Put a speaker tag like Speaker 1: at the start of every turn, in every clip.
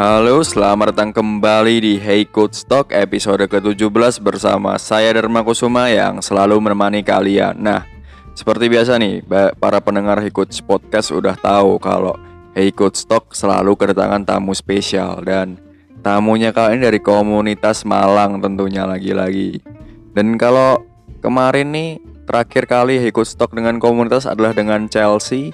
Speaker 1: Halo, selamat datang kembali di Hey Coach Talk episode ke-17 bersama saya Dharma Kusuma yang selalu menemani kalian. Nah, seperti biasa nih, para pendengar Hey Coach Podcast udah tahu kalau Hey Coach Talk selalu kedatangan tamu spesial dan tamunya kali ini dari komunitas Malang tentunya lagi-lagi. Dan kalau kemarin nih terakhir kali Hey Coach Talk dengan komunitas adalah dengan Chelsea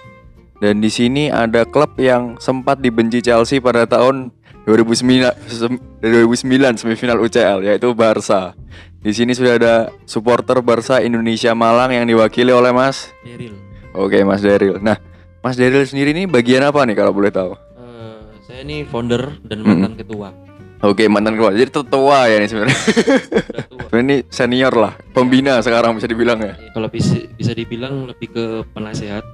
Speaker 1: dan di sini ada klub yang sempat dibenci Chelsea pada tahun 2009 sem- 2009 semifinal UCL yaitu Barca. Di sini sudah ada supporter Barca Indonesia Malang yang diwakili oleh Mas.
Speaker 2: Daryl.
Speaker 1: Oke, Mas Daryl. Nah, Mas Daryl sendiri ini bagian apa nih kalau boleh tahu?
Speaker 2: Eh, saya ini founder dan mantan ketua.
Speaker 1: Oke, mantan keluar. Jadi tetua ya nih sebenarnya. Ini senior lah, pembina sekarang bisa dibilang ya.
Speaker 2: Kalau bisa bisa dibilang lebih ke penasehat.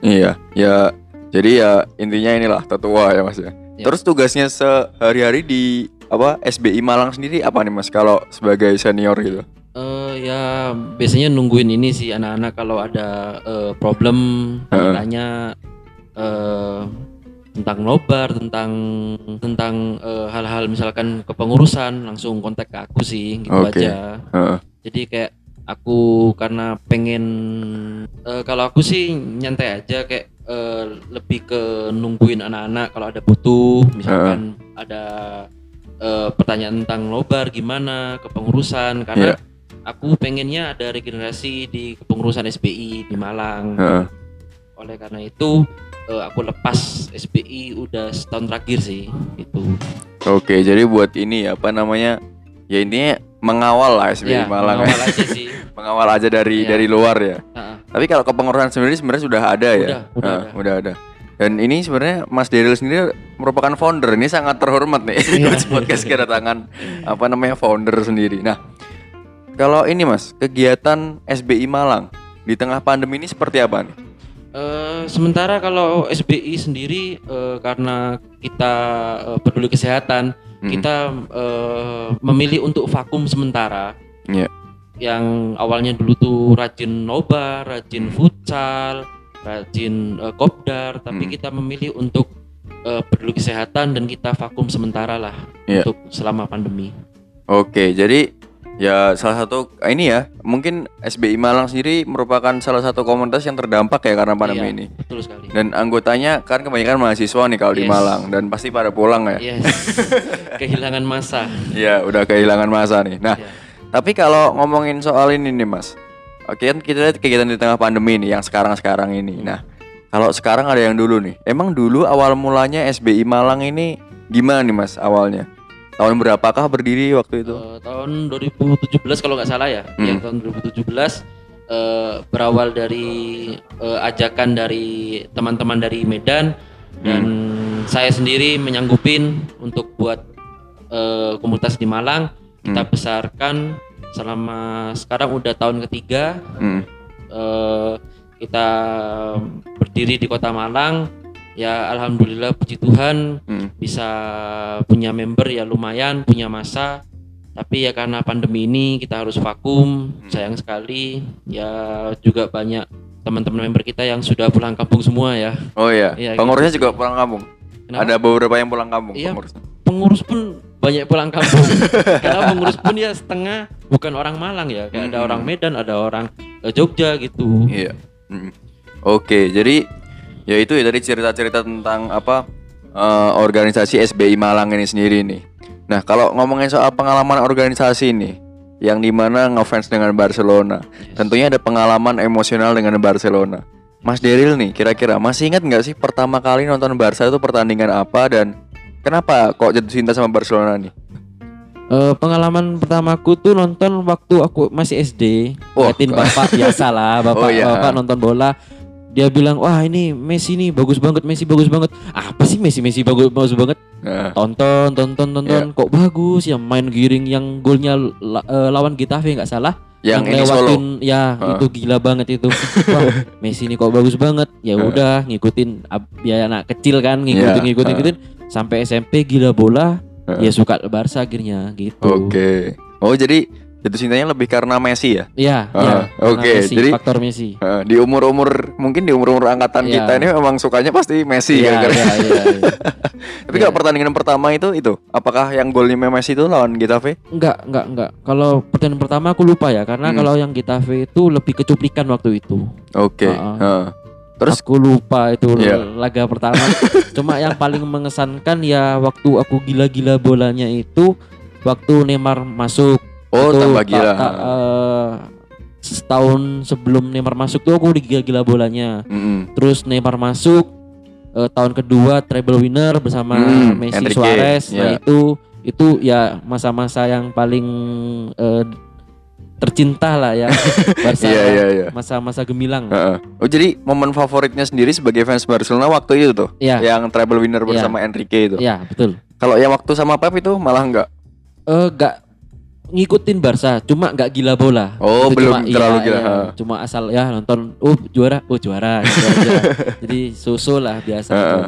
Speaker 1: Iya, ya. Jadi ya intinya inilah tetua ya Mas ya.
Speaker 2: Ya.
Speaker 1: Terus tugasnya sehari-hari di apa SBI Malang sendiri apa nih Mas kalau sebagai senior gitu?
Speaker 2: Eh ya biasanya nungguin ini sih anak-anak kalau ada eh, problem
Speaker 1: Heeh.
Speaker 2: tanya eh tentang nobar, tentang tentang hal-hal misalkan kepengurusan langsung kontak ke aku sih gitu
Speaker 1: Oke.
Speaker 2: aja.
Speaker 1: Heeh.
Speaker 2: Jadi kayak aku karena pengen eh, kalau aku sih nyantai aja kayak eh, lebih ke nungguin anak-anak kalau ada butuh misalkan ada eh, pertanyaan tentang nobar gimana kepengurusan karena
Speaker 1: Iya.
Speaker 2: aku pengennya ada regenerasi di kepengurusan SBI di Malang.
Speaker 1: Heeh.
Speaker 2: Oleh karena itu eh, aku lepas SBI udah setahun terakhir sih itu.
Speaker 1: Oke, jadi buat ini apa namanya? Ya intinya mengawal lah SBI
Speaker 2: Ya,
Speaker 1: Malang ya.
Speaker 2: mengawal aja sih.
Speaker 1: Mengawal aja dari
Speaker 2: Iya.
Speaker 1: dari luar ya.
Speaker 2: Heeh.
Speaker 1: Tapi kalau kepengurusan sendiri sebenarnya sudah ada ya.
Speaker 2: Udah, udah
Speaker 1: Heeh,
Speaker 2: ada.
Speaker 1: udah ada. Dan ini sebenarnya Mas Daryl sendiri merupakan founder. Ini sangat terhormat nih. Coach podcast kedatangan apa namanya founder sendiri. Nah, kalau ini Mas, kegiatan SBI Malang di tengah pandemi ini seperti apa nih?
Speaker 2: Eh, sementara kalau SBI sendiri eh, karena kita eh, peduli kesehatan,
Speaker 1: Mm.
Speaker 2: kita eh, memilih untuk vakum sementara.
Speaker 1: Iya.
Speaker 2: Yang awalnya dulu tuh rajin nobar, rajin futsal, rajin eh, kopdar, tapi
Speaker 1: Mm.
Speaker 2: kita memilih untuk eh, peduli kesehatan dan kita vakum sementara lah
Speaker 1: Iya.
Speaker 2: untuk selama pandemi.
Speaker 1: Oke, jadi ya salah satu ini ya, mungkin SBI Malang sendiri merupakan salah satu komunitas yang terdampak ya karena pandemi
Speaker 2: Iya,
Speaker 1: ini.
Speaker 2: Betul sekali.
Speaker 1: Dan anggotanya kan kebanyakan mahasiswa nih kalau di
Speaker 2: Yes.
Speaker 1: Malang dan pasti pada pulang ya.
Speaker 2: Yes. Kehilangan masa.
Speaker 1: Iya, udah kehilangan masa nih. Nah,
Speaker 2: Ya.
Speaker 1: tapi kalau ngomongin soal ini nih, Mas. Oke, kan kita lihat kegiatan di tengah pandemi nih yang sekarang-sekarang ini. Nah, kalau sekarang ada yang dulu nih. Emang dulu awal mulanya SBI Malang ini gimana nih, Mas, awalnya? Tahun berapakah berdiri waktu itu?
Speaker 2: Eh, tahun 2017 kalau nggak salah ya,
Speaker 1: Hmm.
Speaker 2: yang tahun 2017 eh, berawal dari eh, ajakan dari teman-teman dari Medan dan
Speaker 1: Hmm.
Speaker 2: saya sendiri menyanggupin untuk buat eh, komunitas di Malang. Kita
Speaker 1: Hmm.
Speaker 2: besarkan selama sekarang udah tahun ketiga
Speaker 1: Hmm.
Speaker 2: kita berdiri di Kota Malang. Ya alhamdulillah puji Tuhan
Speaker 1: Hmm.
Speaker 2: bisa punya member ya lumayan punya masa tapi ya karena pandemi ini kita harus vakum
Speaker 1: Hmm.
Speaker 2: sayang sekali ya juga banyak teman-teman member kita yang sudah pulang kampung semua ya
Speaker 1: Oh iya,
Speaker 2: Iya,
Speaker 1: pengurusnya
Speaker 2: gitu
Speaker 1: juga pulang kampung.
Speaker 2: Kenapa?
Speaker 1: Ada beberapa yang pulang kampung
Speaker 2: Iya.
Speaker 1: pengurusnya.
Speaker 2: pengurus pun banyak pulang kampung karena pengurus pun ya setengah bukan orang Malang ya kayak ada
Speaker 1: Hmm.
Speaker 2: orang Medan ada orang eh, Jogja gitu
Speaker 1: Iya. Mm. Oke, jadi ya itu ya dari cerita-cerita tentang apa eh, organisasi SBI Malang ini sendiri nih. Nah, kalau ngomongin soal pengalaman organisasi nih, yang di mana ngefans dengan Barcelona,
Speaker 2: Yes.
Speaker 1: tentunya ada pengalaman emosional dengan Barcelona. Mas Deril nih, kira-kira masih ingat nggak sih pertama kali nonton Barca itu pertandingan apa dan kenapa kok jatuh cinta sama Barcelona nih?
Speaker 2: Eh, pengalaman pertamaku tuh nonton waktu aku masih SD.
Speaker 1: Wah.
Speaker 2: Ngeliatin bapak biasa lah, bapak
Speaker 1: Oh, iya.
Speaker 2: bapak nonton bola. Dia bilang, "Wah, ini Messi nih bagus banget, Messi bagus banget." Apa sih Messi Messi bagus bagus banget?
Speaker 1: Nah,
Speaker 2: Tonton, tonton, tonton.
Speaker 1: Iya.
Speaker 2: Kok bagus yang main giring yang golnya la- eh, lawan Getafe nggak salah.
Speaker 1: yang, solo.
Speaker 2: lewatin ya
Speaker 1: Heeh.
Speaker 2: itu gila banget itu. Wah, Messi ini kok bagus banget. Ya udah ngikutin ab- ya anak kecil kan ngikutin
Speaker 1: Iya,
Speaker 2: ngikutin
Speaker 1: heeh.
Speaker 2: ngikutin sampai SMP gila bola
Speaker 1: Heeh.
Speaker 2: ya suka Barca akhirnya gitu.
Speaker 1: Oke. Oh, jadi jatuh cintanya lebih karena Messi ya.
Speaker 2: Iya,
Speaker 1: Ah,
Speaker 2: iya. karena
Speaker 1: oke.
Speaker 2: Messi,
Speaker 1: Jadi-
Speaker 2: faktor Messi.
Speaker 1: Heeh, di umur-umur mungkin di umur-umur angkatan
Speaker 2: Iya.
Speaker 1: kita ini memang sukanya pasti Messi
Speaker 2: Iya,
Speaker 1: ya. kan?
Speaker 2: iya, iya, iya.
Speaker 1: Tapi
Speaker 2: Iya.
Speaker 1: kalau pertandingan pertama itu itu apakah yang golnya Messi itu lawan Getafe?
Speaker 2: Enggak, enggak, enggak. Kalau pertandingan pertama aku lupa ya, karena
Speaker 1: Hmm.
Speaker 2: kalau yang Getafe itu lebih kecuplikan waktu itu.
Speaker 1: Oke.
Speaker 2: Ah, ah.
Speaker 1: heeh. Terus
Speaker 2: aku lupa itu
Speaker 1: Iya.
Speaker 2: laga pertama. Cuma yang paling mengesankan ya waktu aku gila-gila bolanya itu waktu Neymar masuk.
Speaker 1: Oh
Speaker 2: Itu
Speaker 1: tambah
Speaker 2: ta-
Speaker 1: gila.
Speaker 2: ta- eh, setahun sebelum Neymar masuk tuh aku udah gila-gila bolanya.
Speaker 1: Mm-mm.
Speaker 2: Terus Neymar masuk eh, tahun kedua treble winner bersama
Speaker 1: Hmm,
Speaker 2: Messi
Speaker 1: Enrique,
Speaker 2: Suarez. Nah
Speaker 1: ya.
Speaker 2: itu itu ya masa-masa yang paling eh, tercinta lah ya Barca.
Speaker 1: Iya iya iya.
Speaker 2: Masa-masa gemilang.
Speaker 1: Heeh. Oh jadi momen favoritnya sendiri sebagai fans Barcelona waktu itu tuh,
Speaker 2: Iya.
Speaker 1: yang treble winner bersama Enrique itu.
Speaker 2: Iya, betul.
Speaker 1: Kalau yang waktu sama Pep itu malah enggak.
Speaker 2: Eh gak ngikutin Barca, cuma nggak gila bola.
Speaker 1: Oh,
Speaker 2: Itu
Speaker 1: belum
Speaker 2: cuma,
Speaker 1: terlalu
Speaker 2: iya,
Speaker 1: gila,
Speaker 2: iya.
Speaker 1: ha.
Speaker 2: Cuma asal ya nonton, oh juara, oh juara. gitu aja. Jadi susu lah biasa. Gitu.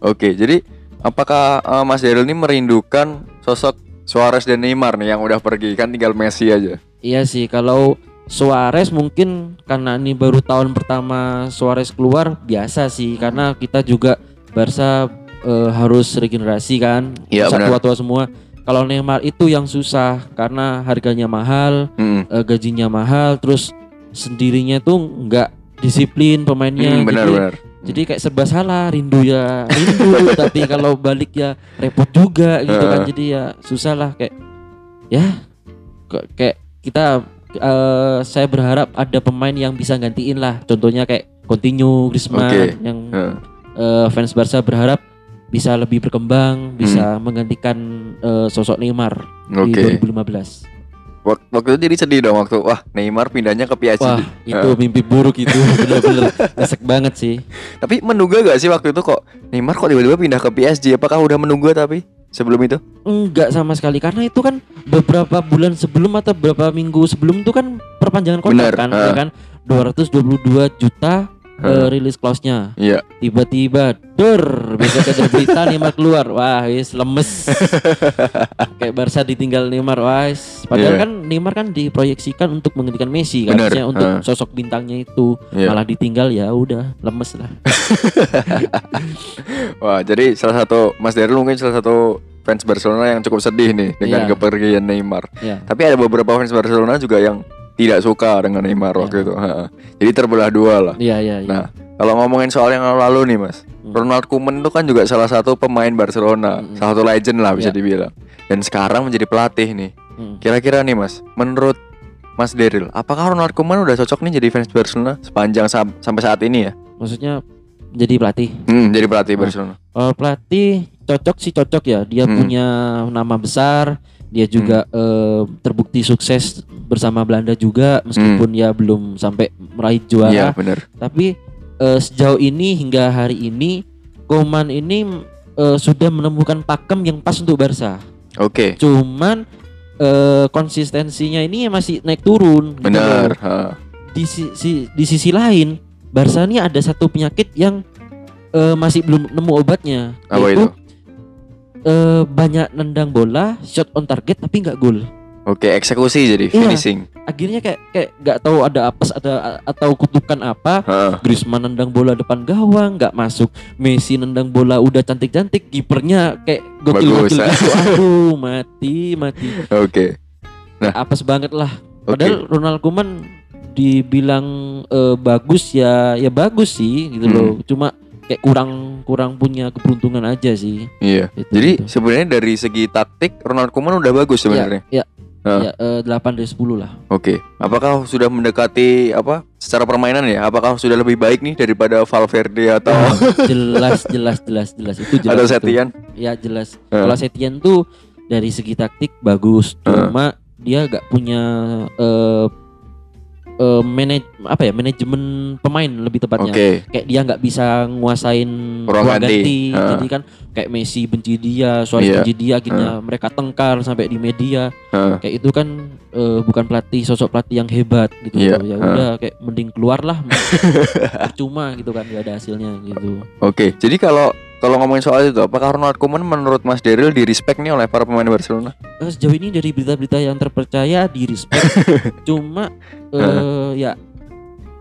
Speaker 1: Oke, jadi apakah eh, Mas Daryl ini merindukan sosok Suarez dan Neymar nih yang udah pergi kan tinggal Messi aja.
Speaker 2: Iya sih, kalau Suarez mungkin karena ini baru tahun pertama Suarez keluar biasa sih, karena kita juga Barca eh, harus regenerasi kan,
Speaker 1: Iya,
Speaker 2: tua-tua semua. Kalau Neymar itu yang susah karena harganya mahal,
Speaker 1: Mm-mm.
Speaker 2: eh, gajinya mahal terus sendirinya tuh nggak disiplin pemainnya
Speaker 1: Mm, benar
Speaker 2: jadi
Speaker 1: benar.
Speaker 2: jadi kayak serba salah rindu ya rindu tapi kalau balik ya repot juga gitu kan
Speaker 1: Heeh.
Speaker 2: jadi ya susah lah kayak ya kayak kita eh, saya berharap ada pemain yang bisa gantiin lah contohnya kayak Coutinho, Griezmann
Speaker 1: Oke.
Speaker 2: yang
Speaker 1: Heeh.
Speaker 2: eh, fans Barca berharap bisa lebih berkembang bisa menggantikan eh, sosok Neymar
Speaker 1: Oke.
Speaker 2: di 2015
Speaker 1: Wak- Waktu itu jadi sedih dong waktu wah Neymar pindahnya ke PSG.
Speaker 2: Wah, itu mimpi buruk itu bener-bener nesek banget sih.
Speaker 1: Tapi menduga gak sih waktu itu kok Neymar kok tiba-tiba pindah ke PSG? Apakah udah menduga tapi sebelum itu?
Speaker 2: Enggak sama sekali karena itu kan beberapa bulan sebelum atau beberapa minggu sebelum itu kan perpanjangan kontrak
Speaker 1: Bener,
Speaker 2: kan,
Speaker 1: ah.
Speaker 2: ya kan 222 juta
Speaker 1: Heeh.
Speaker 2: rilis clause-nya.
Speaker 1: Iya.
Speaker 2: Tiba-tiba dur besok ada berita Neymar keluar. Wah, wis lemes. Kayak Barca ditinggal Neymar, wah. wis. Padahal
Speaker 1: Iya.
Speaker 2: kan Neymar kan diproyeksikan untuk menggantikan Messi kan,
Speaker 1: Bener,
Speaker 2: untuk sosok bintangnya itu.
Speaker 1: Iya.
Speaker 2: Malah ditinggal ya udah lemes lah.
Speaker 1: Wah, jadi salah satu Mas Daryl mungkin salah satu fans Barcelona yang cukup sedih nih dengan
Speaker 2: Iya.
Speaker 1: kepergian Neymar.
Speaker 2: Ya.
Speaker 1: Tapi ada beberapa fans Barcelona juga yang tidak suka dengan Neymar waktu
Speaker 2: Iya.
Speaker 1: itu. Ha. Jadi terbelah dua lah.
Speaker 2: Iya, iya, iya.
Speaker 1: Nah, kalau ngomongin soal yang lalu-lalu nih, Mas.
Speaker 2: Hmm.
Speaker 1: Ronald Koeman itu kan juga salah satu pemain Barcelona,
Speaker 2: Hmm.
Speaker 1: salah satu legend lah bisa
Speaker 2: Iya.
Speaker 1: dibilang. Dan sekarang menjadi pelatih nih.
Speaker 2: Hmm.
Speaker 1: Kira-kira nih, Mas, menurut Mas Daryl, apakah Ronald Koeman udah cocok nih jadi fans Barcelona sepanjang sam- sampai saat ini ya?
Speaker 2: Maksudnya jadi pelatih.
Speaker 1: Hmm, jadi pelatih
Speaker 2: Oh.
Speaker 1: Barcelona.
Speaker 2: Kalau pelatih cocok sih cocok ya. Dia
Speaker 1: Hmm.
Speaker 2: punya nama besar. Dia juga eh, terbukti sukses bersama Belanda juga meskipun ya belum sampai meraih
Speaker 1: Hmm. Iya,
Speaker 2: juara.
Speaker 1: benar.
Speaker 2: Tapi eh, sejauh ini hingga hari ini Koman ini eh, sudah menemukan pakem yang pas untuk Barca.
Speaker 1: Oke,
Speaker 2: Cuman eh, konsistensinya ini masih naik turun. gitu
Speaker 1: benar. Ha.
Speaker 2: Di sisi di sisi lain Barca ini ada satu penyakit yang eh, masih belum nemu obatnya.
Speaker 1: Apa
Speaker 2: yaitu,
Speaker 1: itu?
Speaker 2: Eh, banyak nendang bola, shot on target tapi nggak gol.
Speaker 1: Oke, eksekusi jadi
Speaker 2: Iya.
Speaker 1: finishing.
Speaker 2: Akhirnya kayak kayak nggak tahu ada apes ada atau kutukan apa.
Speaker 1: Ha.
Speaker 2: Griezmann nendang bola depan gawang nggak masuk. Messi nendang bola udah cantik-cantik, kipernya kayak gokil-gokil gitu. Aduh, mati, mati.
Speaker 1: Oke. Nah.
Speaker 2: apes banget lah. Padahal Ronald Koeman dibilang eh, bagus ya, ya bagus sih gitu
Speaker 1: Hmm.
Speaker 2: loh. Cuma kayak kurang kurang punya keberuntungan aja sih.
Speaker 1: Iya.
Speaker 2: Gitu,
Speaker 1: Jadi
Speaker 2: gitu.
Speaker 1: sebenarnya dari segi taktik Ronald Koeman udah bagus sebenarnya.
Speaker 2: Ya,
Speaker 1: Hah.
Speaker 2: ya, eh, 8 dari 10 lah.
Speaker 1: Oke. Apakah sudah mendekati apa secara permainan ya? Apakah sudah lebih baik nih daripada Valverde atau
Speaker 2: jelas jelas jelas jelas itu jelas
Speaker 1: atau
Speaker 2: itu.
Speaker 1: Setian?
Speaker 2: ya jelas
Speaker 1: Heeh.
Speaker 2: kalau Setien tuh dari segi taktik bagus cuma dia gak punya eh eh, manaj apa ya manajemen pemain lebih tepatnya
Speaker 1: Oke.
Speaker 2: kayak dia nggak bisa nguasain
Speaker 1: Ruang ganti.
Speaker 2: ganti,
Speaker 1: Heeh.
Speaker 2: jadi kan kayak Messi benci dia Suarez
Speaker 1: Iya.
Speaker 2: benci dia akhirnya mereka tengkar sampai di media
Speaker 1: Heeh.
Speaker 2: kayak itu kan eh, bukan pelatih sosok pelatih yang hebat gitu loh. ya udah kayak mending keluar lah percuma gitu kan gak ada hasilnya gitu
Speaker 1: Oke. Jadi kalau kalau ngomongin soal itu, apakah Ronald Koeman menurut Mas Daryl di respect nih oleh para pemain Barcelona?
Speaker 2: Eh, sejauh ini dari berita-berita yang terpercaya di respect cuma eh, ya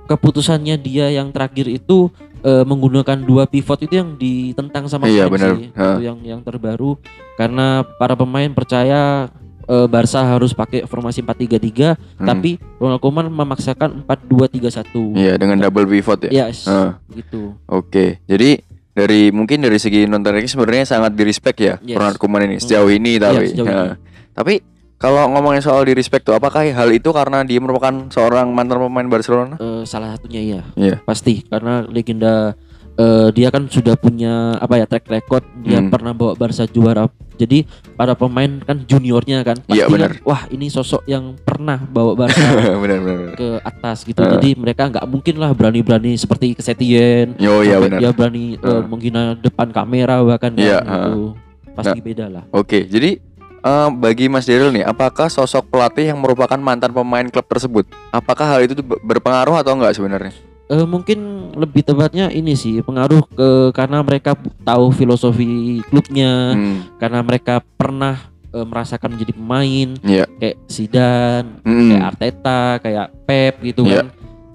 Speaker 2: keputusannya dia yang terakhir itu eh, menggunakan dua pivot itu yang ditentang sama
Speaker 1: Iya, benar.
Speaker 2: sih. Itu yang yang terbaru karena para pemain percaya eh, Barca harus pakai formasi 4-3-3
Speaker 1: Hmm.
Speaker 2: tapi Ronald Koeman memaksakan 4-2-3-1
Speaker 1: Iya, dengan double pivot ya.
Speaker 2: Yes,
Speaker 1: Ah.
Speaker 2: gitu.
Speaker 1: Oke, jadi dari mungkin dari segi non teknis sebenarnya sangat di respect ya
Speaker 2: Yes.
Speaker 1: Ronald Koeman ini sejauh ini
Speaker 2: Iya,
Speaker 1: tapi.
Speaker 2: sejauh
Speaker 1: Ya.
Speaker 2: ini.
Speaker 1: Tapi kalau ngomongin soal di respect tuh, apakah hal itu karena dia merupakan seorang mantan pemain Barcelona?
Speaker 2: Eh, salah satunya iya.
Speaker 1: Iya.
Speaker 2: Pasti karena legenda eh, dia kan sudah punya apa ya track record dia
Speaker 1: Hmm.
Speaker 2: pernah bawa Barca juara. Jadi para pemain kan juniornya kan pasti
Speaker 1: Iya,
Speaker 2: kan,
Speaker 1: benar.
Speaker 2: wah ini sosok yang pernah bawa Barca
Speaker 1: benar, benar.
Speaker 2: ke atas gitu.
Speaker 1: Heeh.
Speaker 2: Jadi mereka nggak mungkin lah berani-berani seperti Kesetien.
Speaker 1: Yo iya
Speaker 2: sampai
Speaker 1: benar.
Speaker 2: Dia berani eh,
Speaker 1: Heeh.
Speaker 2: menghina depan kamera bahkan kan,
Speaker 1: Iya,
Speaker 2: gitu. Pasti beda lah.
Speaker 1: Oke, jadi eh, bagi Mas Daryl nih, apakah sosok pelatih yang merupakan mantan pemain klub tersebut, apakah hal itu berpengaruh atau enggak sebenarnya?
Speaker 2: Eh, mungkin lebih tepatnya ini sih pengaruh ke karena mereka tahu filosofi klubnya,
Speaker 1: Hmm,
Speaker 2: karena mereka pernah eh, merasakan menjadi pemain
Speaker 1: Iya.
Speaker 2: kayak Zidane,
Speaker 1: Hmm.
Speaker 2: kayak Arteta, kayak Pep gitu
Speaker 1: Iya.
Speaker 2: kan.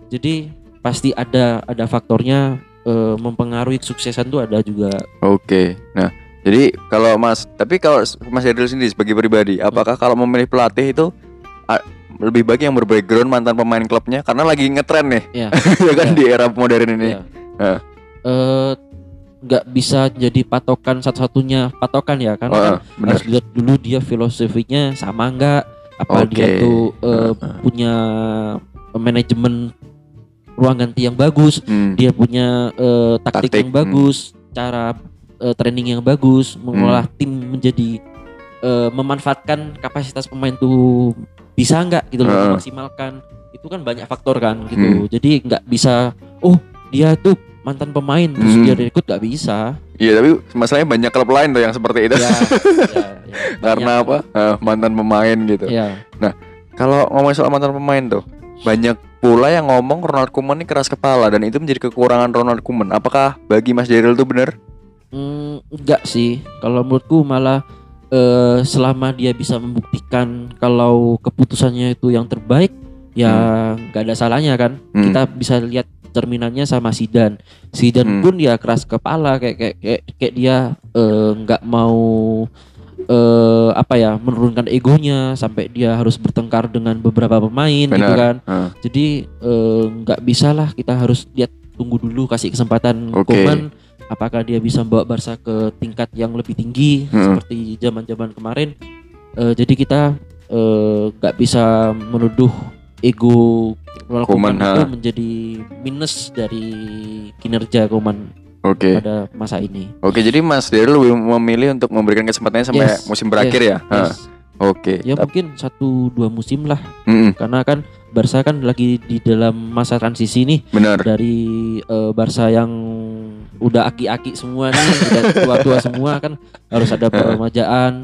Speaker 2: Jadi pasti ada ada faktornya eh, mempengaruhi kesuksesan tuh ada juga.
Speaker 1: Oke. Nah, jadi kalau Mas, tapi kalau Mas Daryl sendiri sebagai pribadi, apakah kalau memilih pelatih itu lebih baik yang berbackground mantan pemain klubnya karena lagi ngetren nih,
Speaker 2: Ya.
Speaker 1: ya kan
Speaker 2: Iya.
Speaker 1: di era modern ini.
Speaker 2: Iya.
Speaker 1: Heeh.
Speaker 2: Eh, nggak bisa jadi patokan satu-satunya patokan ya karena kan
Speaker 1: Heeh, benar.
Speaker 2: harus lihat dulu dia filosofinya sama nggak apa dia
Speaker 1: Oke.
Speaker 2: tuh eh,
Speaker 1: Heeh.
Speaker 2: punya manajemen ruang ganti yang bagus
Speaker 1: Hmm,
Speaker 2: dia punya eh, taktik,
Speaker 1: Taktik,
Speaker 2: yang
Speaker 1: hmm.
Speaker 2: bagus cara eh, training yang bagus
Speaker 1: Hmm.
Speaker 2: mengolah tim menjadi eh, memanfaatkan kapasitas pemain tuh bisa nggak gitu loh
Speaker 1: Heeh.
Speaker 2: memaksimalkan itu kan banyak faktor kan gitu
Speaker 1: Hmm.
Speaker 2: jadi nggak bisa oh dia tuh mantan pemain terus
Speaker 1: Hmm.
Speaker 2: dia rekrut nggak bisa
Speaker 1: Iya, tapi masalahnya banyak klub lain tuh yang seperti itu.
Speaker 2: ya, ya, ya,
Speaker 1: Karena apa? Eh, mantan pemain gitu.
Speaker 2: ya
Speaker 1: Kalau ngomongin soal mantan pemain tuh, banyak pula yang ngomong Ronald Koeman ini keras kepala dan itu menjadi kekurangan Ronald Koeman. Apakah bagi Mas Daryl itu benar?
Speaker 2: Hmm, enggak sih. Kalau menurutku malah eh, selama dia bisa membuktikan kalau keputusannya itu yang terbaik, ya nggak ada salahnya kan.
Speaker 1: Hmm.
Speaker 2: Kita bisa lihat cerminannya sama Sidan.
Speaker 1: Hmm.
Speaker 2: Sidan pun dia keras kepala kayak kayak kayak, kayak dia eh, nggak mau eh, apa ya menurunkan egonya sampai dia harus bertengkar dengan beberapa pemain gitu
Speaker 1: Benar.
Speaker 2: kan.
Speaker 1: Heeh.
Speaker 2: Jadi nggak bisa lah kita harus lihat tunggu dulu kasih kesempatan
Speaker 1: Oke.
Speaker 2: Koeman apakah dia bisa membawa Barca ke tingkat yang lebih tinggi
Speaker 1: Hmm.
Speaker 2: seperti zaman-zaman kemarin. Eh, jadi kita eh, nggak bisa menuduh ego Ronald
Speaker 1: Koeman,
Speaker 2: Koeman itu menjadi minus dari kinerja Koeman
Speaker 1: Oke.
Speaker 2: pada masa ini.
Speaker 1: Oke, jadi Mas Daryl lebih memilih untuk memberikan kesempatannya sampai
Speaker 2: Yes.
Speaker 1: musim berakhir
Speaker 2: Yes.
Speaker 1: ya?
Speaker 2: Yes.
Speaker 1: Oke.
Speaker 2: Ya
Speaker 1: Tap-
Speaker 2: mungkin satu dua musim lah
Speaker 1: Mm-mm,
Speaker 2: karena kan Barca kan lagi di dalam masa transisi nih
Speaker 1: benar.
Speaker 2: dari eh, Barca yang udah aki-aki semua nih, udah tua-tua semua kan harus ada peremajaan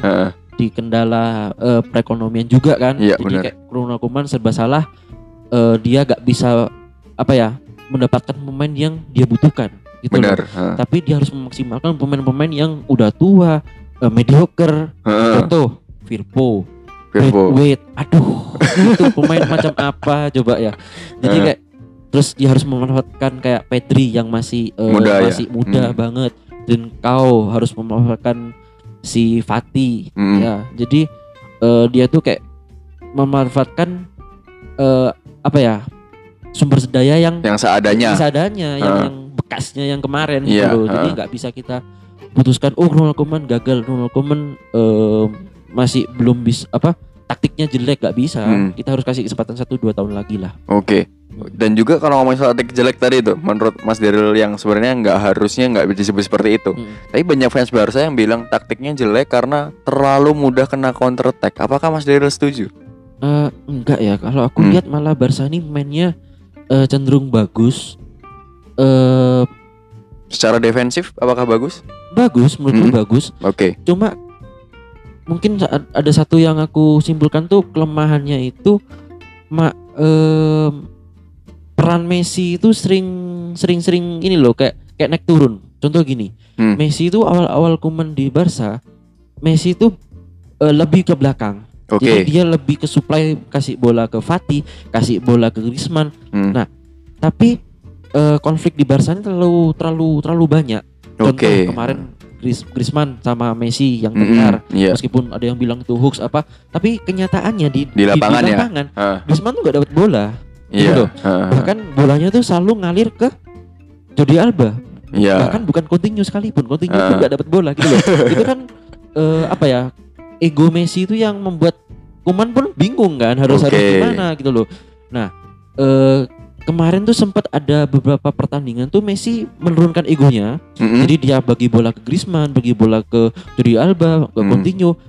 Speaker 2: di kendala eh, perekonomian juga kan.
Speaker 1: Iya,
Speaker 2: Jadi
Speaker 1: benar.
Speaker 2: kayak Ronald Koeman serba salah eh, dia gak bisa apa ya mendapatkan pemain yang dia butuhkan gitu loh.
Speaker 1: Benar. Heeh.
Speaker 2: Tapi dia harus memaksimalkan pemain-pemain yang udah tua, eh, mediocre. Contoh Firpo,
Speaker 1: Firpo.
Speaker 2: Wait, aduh, itu pemain macam apa coba ya. Jadi kayak terus dia harus memanfaatkan kayak Pedri yang masih eh,
Speaker 1: Muda ya?
Speaker 2: masih muda
Speaker 1: Hmm.
Speaker 2: banget dan kau harus memanfaatkan si Fati
Speaker 1: Mm-mm.
Speaker 2: ya. Jadi eh, dia tuh kayak memanfaatkan eh, apa ya sumber daya yang
Speaker 1: Yang seadanya.
Speaker 2: seadanya yang,
Speaker 1: Ah.
Speaker 2: yang bekasnya yang kemarin
Speaker 1: Iya,
Speaker 2: gitu loh. Jadi
Speaker 1: ah.
Speaker 2: nggak bisa kita putuskan oh Ronald Koeman gagal, Ronald Koeman eh, masih belum bisa apa taktiknya jelek nggak bisa.
Speaker 1: Hmm.
Speaker 2: Kita harus kasih kesempatan satu dua tahun lagi lah.
Speaker 1: Oke. Dan juga kalau ngomongin soal taktik jelek tadi itu, menurut Mas Daryl yang sebenarnya nggak harusnya nggak disebut seperti itu.
Speaker 2: Hmm.
Speaker 1: Tapi banyak fans Barca yang bilang taktiknya jelek karena terlalu mudah kena counter attack. Apakah Mas Daryl setuju?
Speaker 2: Eh, enggak ya, kalau aku
Speaker 1: Hmm.
Speaker 2: lihat malah Barca ini mainnya eh, cenderung bagus. Eh
Speaker 1: Secara defensif apakah bagus?
Speaker 2: bagus menurutku
Speaker 1: Hmm.
Speaker 2: bagus.
Speaker 1: Oke.
Speaker 2: Cuma mungkin ada satu yang aku simpulkan tuh kelemahannya itu ma em, peran Messi itu sering sering sering ini loh kayak kayak naik turun. Contoh gini,
Speaker 1: Hmm.
Speaker 2: Messi itu awal-awal Kuman di Barca, Messi itu eh, lebih ke belakang.
Speaker 1: Oke.
Speaker 2: Jadi dia lebih ke supply kasih bola ke Fati, kasih bola ke Griezmann.
Speaker 1: Hmm.
Speaker 2: Nah, Tapi eh, konflik di Barca ini terlalu terlalu terlalu banyak. Contoh
Speaker 1: Oke.
Speaker 2: kemarin Gris, Griezmann sama Messi yang
Speaker 1: Mm-mm,
Speaker 2: tegar.
Speaker 1: Iya.
Speaker 2: Meskipun ada yang bilang itu hoax apa, tapi kenyataannya di
Speaker 1: Di lapangan ya?
Speaker 2: lapangan,
Speaker 1: Ah,
Speaker 2: Griezmann tuh gak dapat bola.
Speaker 1: Iya.
Speaker 2: Gitu.
Speaker 1: Ah,
Speaker 2: Bahkan bolanya tuh selalu ngalir ke Jordi Alba.
Speaker 1: Iya.
Speaker 2: Bahkan bukan Coutinho sekalipun. Coutinho
Speaker 1: Ah.
Speaker 2: tuh gak dapat bola gitu loh. itu kan eh, apa ya? Ego Messi itu yang membuat Kuman pun bingung kan harus harus
Speaker 1: Oke.
Speaker 2: gimana gitu loh. Nah, eh kemarin tuh sempat ada beberapa pertandingan tuh Messi menurunkan egonya.
Speaker 1: Mm-mm.
Speaker 2: Jadi dia bagi bola ke Griezmann, bagi bola ke Jordi Alba, ke
Speaker 1: Hmm.
Speaker 2: Coutinho.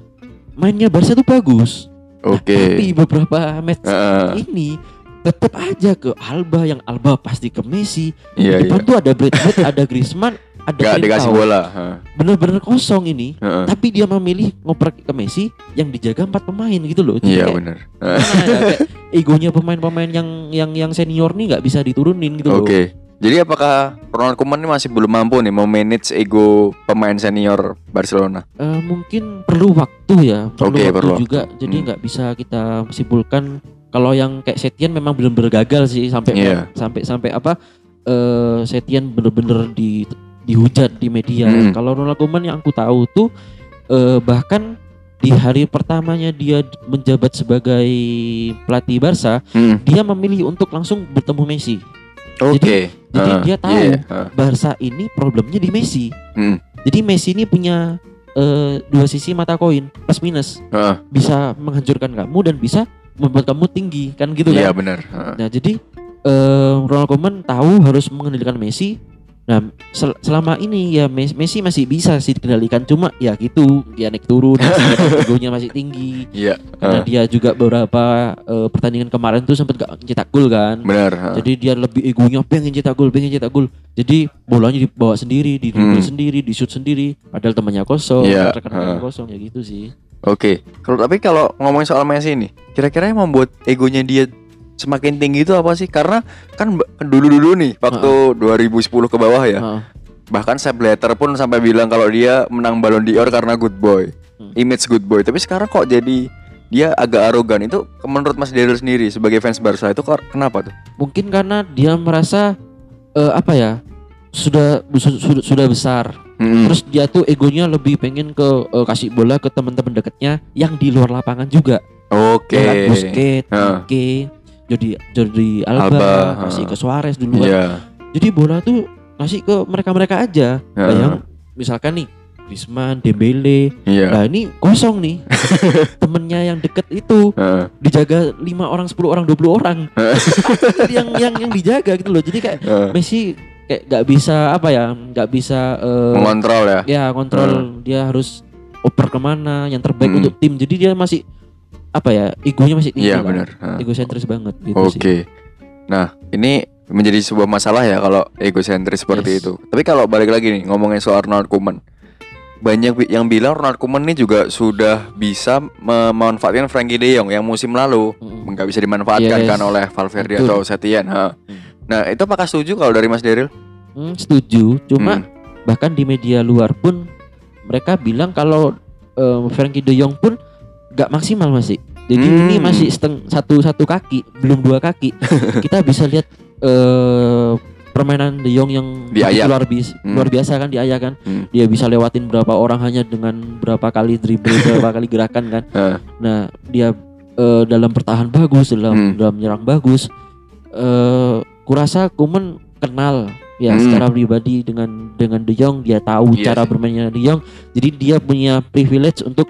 Speaker 2: Mainnya Barca tuh bagus. Nah,
Speaker 1: Oke.
Speaker 2: tapi beberapa match
Speaker 1: Ah,
Speaker 2: ini tetap aja ke Alba yang Alba pasti ke Messi.
Speaker 1: Iya,
Speaker 2: Di depan
Speaker 1: iya.
Speaker 2: tuh ada Brad Pitt, ada Griezmann, ada
Speaker 1: Gak dikasih bola.
Speaker 2: Bener-bener kosong ini.
Speaker 1: ah.
Speaker 2: Tapi dia memilih ngoprek ke Messi yang dijaga empat pemain gitu loh.
Speaker 1: Iya
Speaker 2: kayak,
Speaker 1: benar. Ah,
Speaker 2: ya, kayak egonya pemain-pemain yang yang yang senior nih nggak bisa diturunin gitu loh.
Speaker 1: Oke. Jadi apakah Ronald Koeman ini masih belum mampu nih memanage ego pemain senior Barcelona?
Speaker 2: Eh, mungkin perlu waktu ya, perlu
Speaker 1: Oke,
Speaker 2: waktu
Speaker 1: perlu
Speaker 2: juga. Jadi
Speaker 1: Hmm.
Speaker 2: nggak bisa kita simpulkan kalau yang kayak Setien memang benar-benar gagal sih sampai
Speaker 1: Iya.
Speaker 2: sampai sampai apa? eh Setien bener-bener di dihujat di media.
Speaker 1: Hmm.
Speaker 2: Kalau Ronald Koeman yang aku tahu tuh eh, bahkan di hari pertamanya dia menjabat sebagai pelatih Barca,
Speaker 1: Hmm.
Speaker 2: dia memilih untuk langsung bertemu Messi.
Speaker 1: Oke.
Speaker 2: jadi
Speaker 1: Ah,
Speaker 2: dia tahu.
Speaker 1: iya, ah.
Speaker 2: Barca ini problemnya di Messi.
Speaker 1: Hmm.
Speaker 2: Jadi Messi ini punya eh, dua sisi mata koin, plus minus.
Speaker 1: Ah,
Speaker 2: Bisa menghancurkan kamu dan bisa membuat kamu tinggi, kan gitu
Speaker 1: Iya
Speaker 2: kan?
Speaker 1: benar. Ah.
Speaker 2: Nah, jadi eh, Ronald Koeman tahu harus mengendalikan Messi. Nah, sel- selama ini ya Mes- Messi masih bisa sih dikendalikan, cuma ya gitu, dia naik turun, egonya masih tinggi.
Speaker 1: Iya.
Speaker 2: Karena
Speaker 1: Ah,
Speaker 2: dia juga beberapa eh, pertandingan kemarin tuh sempat gak cetak gol kan.
Speaker 1: benar.
Speaker 2: Jadi dia lebih egonya pengen cetak gol, pengen cetak gol. Jadi bolanya dibawa sendiri, di
Speaker 1: Hmm.
Speaker 2: sendiri, di shoot sendiri. Padahal temannya kosong,
Speaker 1: Iya,
Speaker 2: rekan-rekannya
Speaker 1: ha.
Speaker 2: kosong ya gitu sih.
Speaker 1: Oke. Kalau tapi kalau ngomongin soal Messi ini, kira-kira yang membuat egonya dia semakin tinggi itu apa sih? Karena kan dulu-dulu nih waktu 2010 ke bawah ya.
Speaker 2: Heeh.
Speaker 1: Bahkan Sepp Blatter pun sampai bilang kalau dia menang Ballon d'Or karena good boy.
Speaker 2: Hmm.
Speaker 1: Image good boy. Tapi sekarang kok jadi dia agak arogan itu menurut Mas Daryl sendiri sebagai fans Barca itu kenapa tuh?
Speaker 2: Mungkin karena dia merasa eh, apa ya? Sudah su- sudah, sudah besar.
Speaker 1: Mm-mm.
Speaker 2: Terus dia tuh egonya lebih pengen ke eh, kasih bola ke teman-teman dekatnya yang di luar lapangan juga.
Speaker 1: Oke.
Speaker 2: Busquets,
Speaker 1: Ha.
Speaker 2: Pique, Jordi Jordi Alba,
Speaker 1: Alba,
Speaker 2: kasih
Speaker 1: ha.
Speaker 2: ke Suarez dulu kan.
Speaker 1: Iya.
Speaker 2: Jadi bola tuh kasih ke mereka-mereka aja.
Speaker 1: Ha.
Speaker 2: Bayang misalkan nih Griezmann, Dembele.
Speaker 1: Iya.
Speaker 2: Nah, ini kosong nih. Temennya yang deket itu
Speaker 1: Heeh.
Speaker 2: dijaga lima orang, 10 orang, 20 orang. yang yang yang dijaga gitu loh. Jadi kayak
Speaker 1: Heeh.
Speaker 2: Messi kayak nggak bisa apa ya, nggak bisa eh,
Speaker 1: Mengontrol ya.
Speaker 2: ya kontrol dia harus oper ke mana yang terbaik
Speaker 1: Hmm.
Speaker 2: untuk tim. Jadi dia masih apa ya, egonya masih tinggi.
Speaker 1: Iya
Speaker 2: lah.
Speaker 1: benar. Heeh.
Speaker 2: Egosentris banget gitu
Speaker 1: Oke.
Speaker 2: sih.
Speaker 1: Nah, ini menjadi sebuah masalah ya kalau egosentris seperti
Speaker 2: Yes.
Speaker 1: itu. Tapi kalau balik lagi nih ngomongin soal Ronald Koeman. Banyak yang bilang Ronald Koeman ini juga sudah bisa memanfaatkan Frankie De Jong yang musim lalu
Speaker 2: Mm-mm.
Speaker 1: nggak bisa dimanfaatkan
Speaker 2: Yes.
Speaker 1: kan oleh Valverde
Speaker 2: Betul.
Speaker 1: atau Setien. ha.
Speaker 2: Hmm.
Speaker 1: Nah, itu apakah setuju kalau dari Mas Daryl?
Speaker 2: Hmm, setuju. Cuma
Speaker 1: Hmm.
Speaker 2: bahkan di media luar pun mereka bilang kalau eh, Frankie De Jong pun nggak maksimal masih. Jadi
Speaker 1: Hmm.
Speaker 2: ini masih seteng satu satu kaki, belum dua kaki. Kita bisa lihat eh, permainan De Jong yang
Speaker 1: Di
Speaker 2: luar biasa,
Speaker 1: Hmm.
Speaker 2: luar biasa kan di kan.
Speaker 1: Hmm.
Speaker 2: Dia bisa lewatin berapa orang hanya dengan berapa kali dribble, berapa kali gerakan kan.
Speaker 1: Heeh.
Speaker 2: Nah, dia eh, dalam bertahan bagus, dalam
Speaker 1: Hmm.
Speaker 2: dalam menyerang bagus. Eh, kurasa Kuman kenal ya
Speaker 1: Hmm.
Speaker 2: secara pribadi dengan dengan De Jong, dia tahu
Speaker 1: Iya
Speaker 2: cara bermainnya De Jong. Jadi dia punya privilege untuk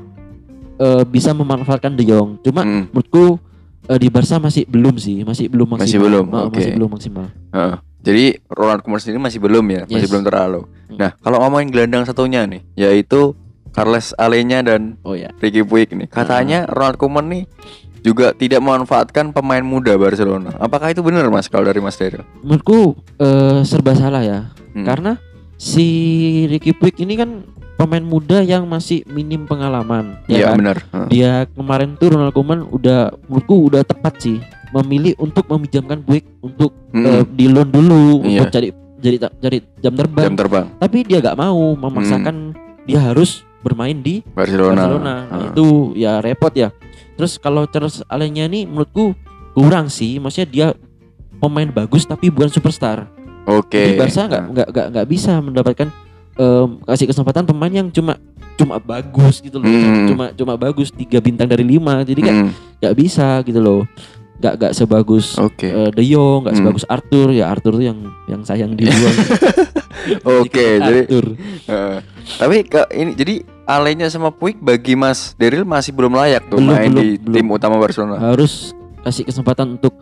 Speaker 2: eh, bisa memanfaatkan De Jong. Cuma
Speaker 1: Hmm.
Speaker 2: menurutku eh, di Barca masih belum sih, masih belum maksimal.
Speaker 1: Masih belum,
Speaker 2: Eh,
Speaker 1: oke.
Speaker 2: Masih belum maksimal.
Speaker 1: Heeh. Jadi Ronald Koeman sendiri masih belum ya, masih
Speaker 2: Yes.
Speaker 1: belum terlalu.
Speaker 2: Hmm.
Speaker 1: Nah, kalau ngomongin gelandang satunya nih, yaitu Carles Alenya dan
Speaker 2: Oh ya.
Speaker 1: Ricky Puig nih. Katanya Ronald Koeman nih juga tidak memanfaatkan pemain muda Barcelona. Apakah itu benar Mas kalau dari Mas Daryl?
Speaker 2: Menurutku eh, serba salah ya.
Speaker 1: Hmm.
Speaker 2: Karena si Ricky Puig ini kan pemain muda yang masih minim pengalaman, ya
Speaker 1: Iya
Speaker 2: kan?
Speaker 1: benar. Heeh.
Speaker 2: dia kemarin tuh Ronald Koeman udah menurutku udah tepat sih memilih untuk meminjamkan Buick untuk
Speaker 1: Mm-mm.
Speaker 2: eh, di loan dulu
Speaker 1: Iya.
Speaker 2: untuk cari jadi jadi jam terbang.
Speaker 1: Jam terbang
Speaker 2: Tapi dia gak mau memaksakan dia harus bermain di
Speaker 1: Barcelona.
Speaker 2: Barcelona. Nah,
Speaker 1: Ah.
Speaker 2: itu ya repot ya. Terus kalau Charles Alenya ini menurutku kurang sih. Maksudnya dia pemain bagus tapi bukan superstar.
Speaker 1: Oke.
Speaker 2: Jadi Barca nggak nggak nggak nggak bisa mendapatkan em, kasih kesempatan pemain yang cuma cuma bagus gitu loh.
Speaker 1: Hmm.
Speaker 2: Cuma cuma bagus tiga bintang dari lima. Jadi
Speaker 1: Hmm,
Speaker 2: nggak bisa gitu loh. Nggak nggak sebagus
Speaker 1: Oke.
Speaker 2: eh, De Jong, nggak
Speaker 1: Hmm.
Speaker 2: sebagus Arthur. Ya Arthur tuh yang yang sayang dibuang.
Speaker 1: Oke, jadi
Speaker 2: Arthur.
Speaker 1: eh, tapi ke ini jadi Alenya sama Puig bagi Mas Deril masih belum layak tuh
Speaker 2: Belum,
Speaker 1: main
Speaker 2: belum,
Speaker 1: di
Speaker 2: belum.
Speaker 1: tim utama Barcelona.
Speaker 2: harus kasih kesempatan untuk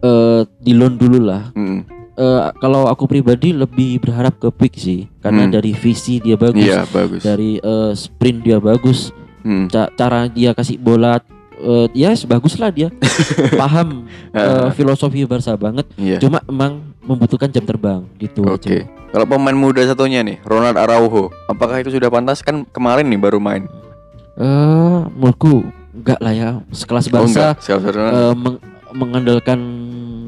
Speaker 2: eh, di loan dulu lah.
Speaker 1: Hmm,
Speaker 2: Eh, kalau aku pribadi lebih berharap ke Puig sih, karena
Speaker 1: Hmm.
Speaker 2: dari visi dia bagus,
Speaker 1: Iya, bagus.
Speaker 2: dari eh, sprint dia bagus,
Speaker 1: Hmm.
Speaker 2: ca- cara dia kasih bola, eh, ya bagus lah dia, paham eh, filosofi Barca banget.
Speaker 1: Iya.
Speaker 2: Cuma emang membutuhkan jam terbang gitu.
Speaker 1: Oke.
Speaker 2: aja.
Speaker 1: Kalau pemain muda satunya nih, Ronald Araujo, apakah itu sudah pantas kan kemarin nih baru main?
Speaker 2: Eh, menurutku enggak lah ya, sekelas
Speaker 1: Oh
Speaker 2: Barca
Speaker 1: Siap Barcelona.
Speaker 2: eh, meng- mengandalkan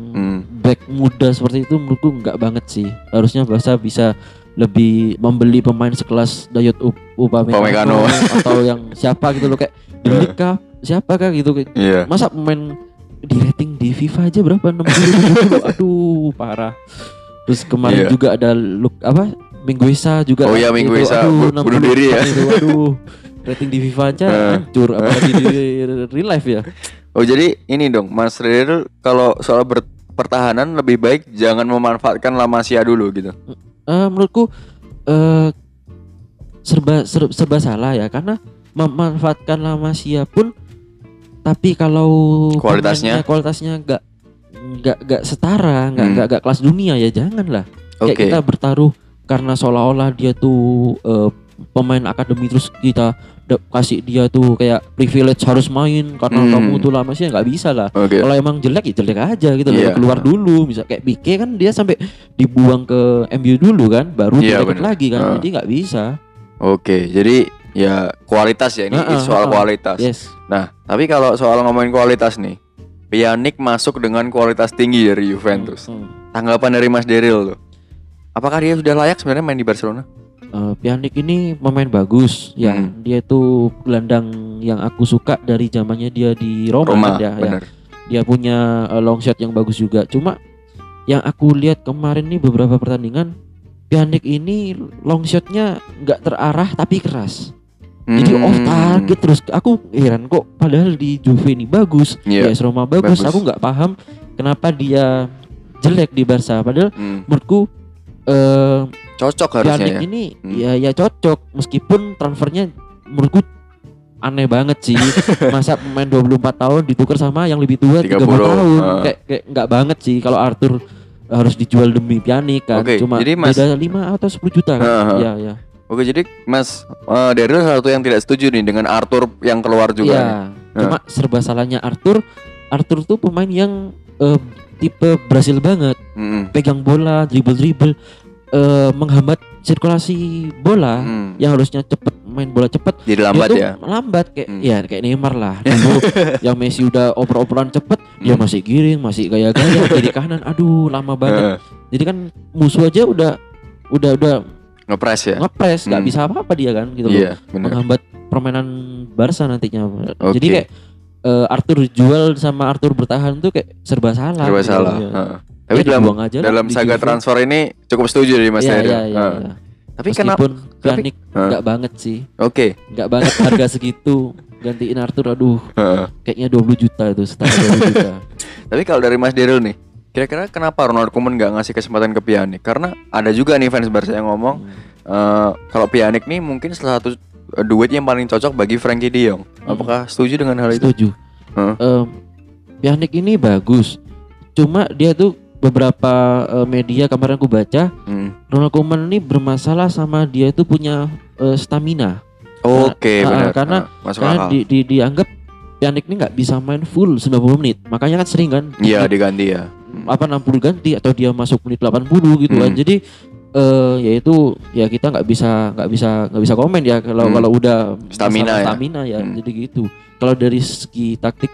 Speaker 1: Hmm.
Speaker 2: back muda seperti itu menurutku enggak banget sih. Harusnya Barca bisa lebih membeli pemain sekelas Dayot Up- Upamecano
Speaker 1: Upamecano.
Speaker 2: atau yang siapa gitu loh kayak Delik kah? Siapa kah gitu
Speaker 1: Iya.
Speaker 2: Masa pemain di rating di FIFA aja berapa 60 aduh parah. Terus kemarin
Speaker 1: Iya.
Speaker 2: juga ada look apa? Mingguesa juga.
Speaker 1: Oh iya, Mingueza,
Speaker 2: aduh,
Speaker 1: bu- bunuh diri ya.
Speaker 2: 64 itu, aduh. Rating di FIFA aja
Speaker 1: Eh.
Speaker 2: hancur apalagi di real life ya.
Speaker 1: Oh jadi ini dong, Mas Deril kalau soal pertahanan lebih baik jangan memanfaatkan La Masia dulu gitu.
Speaker 2: Eh, menurutku eh serba ser- serba salah ya karena memanfaatkan La Masia pun tapi kalau
Speaker 1: Kualitasnya?
Speaker 2: pemainnya kualitasnya enggak enggak enggak setara, enggak
Speaker 1: Hmm.
Speaker 2: enggak enggak kelas dunia ya janganlah.
Speaker 1: Oke.
Speaker 2: Kayak kita bertaruh karena seolah-olah dia tuh eh, pemain akademi terus kita kasih dia tuh kayak privilege harus main karena
Speaker 1: Hmm.
Speaker 2: kamu tuh lama sih nggak bisa lah.
Speaker 1: Oke.
Speaker 2: Kalau emang jelek ya jelek aja gitu loh.
Speaker 1: Iya.
Speaker 2: Keluar dulu, bisa kayak Pique kan dia sampai dibuang ke MU dulu kan, baru
Speaker 1: Iya,
Speaker 2: direkrut
Speaker 1: bener.
Speaker 2: lagi kan.
Speaker 1: Ah.
Speaker 2: Jadi nggak bisa.
Speaker 1: Oke, jadi ya kualitas ya ini
Speaker 2: Heeh,
Speaker 1: soal
Speaker 2: heeh.
Speaker 1: kualitas.
Speaker 2: Yes.
Speaker 1: Nah, tapi kalau soal ngomongin kualitas nih, Pjanic masuk dengan kualitas tinggi dari Juventus.
Speaker 2: Hmm.
Speaker 1: Tanggapan dari Mas Deril tuh. Apakah dia sudah layak sebenarnya main di Barcelona?
Speaker 2: Eh, Pjanic ini pemain bagus ya.
Speaker 1: Hmm.
Speaker 2: Dia tuh gelandang yang aku suka dari zamannya dia di Roma,
Speaker 1: Roma,
Speaker 2: kan ya, ya. Dia punya eh, long shot yang bagus juga. Cuma yang aku lihat kemarin nih beberapa pertandingan Pjanic ini long shotnya nggak terarah tapi keras. Jadi
Speaker 1: Hmm.
Speaker 2: off target terus. Aku heran kok padahal di Juve ini bagus,
Speaker 1: Iya.
Speaker 2: di Roma bagus.
Speaker 1: Bagus.
Speaker 2: Aku nggak paham kenapa dia jelek di Barca. Padahal
Speaker 1: Hmm,
Speaker 2: menurutku eh
Speaker 1: Cocok harusnya ya.
Speaker 2: ini
Speaker 1: Hmm.
Speaker 2: ya ya cocok meskipun transfernya menurutku aneh banget sih. Masa pemain 24 tahun ditukar sama yang lebih tua
Speaker 1: 30,
Speaker 2: 30 tahun.
Speaker 1: ah.
Speaker 2: Kayak kayak nggak banget sih kalau Arthur harus dijual demi Pjanic kan.
Speaker 1: Oke,
Speaker 2: Cuma
Speaker 1: jadi Mas-
Speaker 2: beda 5 atau 10 juta kan.
Speaker 1: Ah, ah.
Speaker 2: Iya, iya.
Speaker 1: Oke, jadi Mas Deril salah satu yang tidak setuju nih dengan Arthur yang keluar juga.
Speaker 2: Iya.
Speaker 1: nih.
Speaker 2: Cuma serba salahnya Arthur. Arthur tuh pemain yang eh, tipe Brasil banget,
Speaker 1: Hmm,
Speaker 2: pegang bola, dribble-dribble, eh, menghambat sirkulasi bola
Speaker 1: hmm.
Speaker 2: yang harusnya cepet main bola cepet.
Speaker 1: Jadi lambat
Speaker 2: dia
Speaker 1: ya.
Speaker 2: lambat kayak
Speaker 1: Hmm.
Speaker 2: ya kayak Neymar lah. Dulu yang Messi udah oper-operan cepet, dia
Speaker 1: Hmm.
Speaker 2: masih giring, masih gaya-gaya kiri kanan. Aduh, lama banget.
Speaker 1: Heeh,
Speaker 2: Jadi kan musuh aja udah udah udah
Speaker 1: Ngepres ya.
Speaker 2: ngepres, nggak
Speaker 1: Hmm.
Speaker 2: bisa apa-apa dia kan gitu loh.
Speaker 1: Iya, benar.
Speaker 2: menghambat permainan Barca nantinya.
Speaker 1: Oke.
Speaker 2: Jadi kayak eh, Arthur jual sama Arthur bertahan tuh kayak serba salah.
Speaker 1: Serba
Speaker 2: gitu.
Speaker 1: salah. Heeh. Tapi
Speaker 2: Ya,
Speaker 1: dalam
Speaker 2: aja
Speaker 1: dalam
Speaker 2: di
Speaker 1: saga
Speaker 2: Juve.
Speaker 1: transfer ini cukup setuju dari Mas Deril.
Speaker 2: iya, iya, iya.
Speaker 1: Tapi kenapa?
Speaker 2: Meskipun Pjanic
Speaker 1: Heeh.
Speaker 2: nggak banget sih,
Speaker 1: Oke.
Speaker 2: nggak banget harga segitu gantiin Arthur. Aduh,
Speaker 1: Heeh.
Speaker 2: kayaknya 20 juta itu setara 20 juta.
Speaker 1: Tapi kalau dari Mas Deril nih, kira-kira kenapa Ronald Koeman nggak ngasih kesempatan ke Pjanic? Karena ada juga nih fans Barca yang ngomong eh, kalau Pjanic nih mungkin salah satu eh, duet yang paling cocok bagi Frankie De Jong. Apakah setuju dengan hal itu?
Speaker 2: Setuju.
Speaker 1: Heeh.
Speaker 2: Em, Pjanic ini bagus. Cuma dia tuh beberapa eh, media kemarin aku baca
Speaker 1: Hmm.
Speaker 2: Ronald Koeman ini bermasalah sama dia itu punya eh, stamina.
Speaker 1: Oke,
Speaker 2: Nah,
Speaker 1: benar.
Speaker 2: ah, karena-
Speaker 1: Nah,
Speaker 2: Karena di, di, dianggap Pjanic ini nggak bisa main full 90 menit. Makanya kan sering kan
Speaker 1: Iya, diganti ya.
Speaker 2: Apa 60 ganti atau dia masuk menit 80 gitu kan.
Speaker 1: Hmm.
Speaker 2: Jadi eh ya itu ya kita nggak bisa nggak bisa nggak bisa komen ya kalau
Speaker 1: Hmm.
Speaker 2: kalau udah
Speaker 1: Stamina ya.
Speaker 2: stamina ya
Speaker 1: Hmm.
Speaker 2: jadi gitu. Kalau dari segi taktik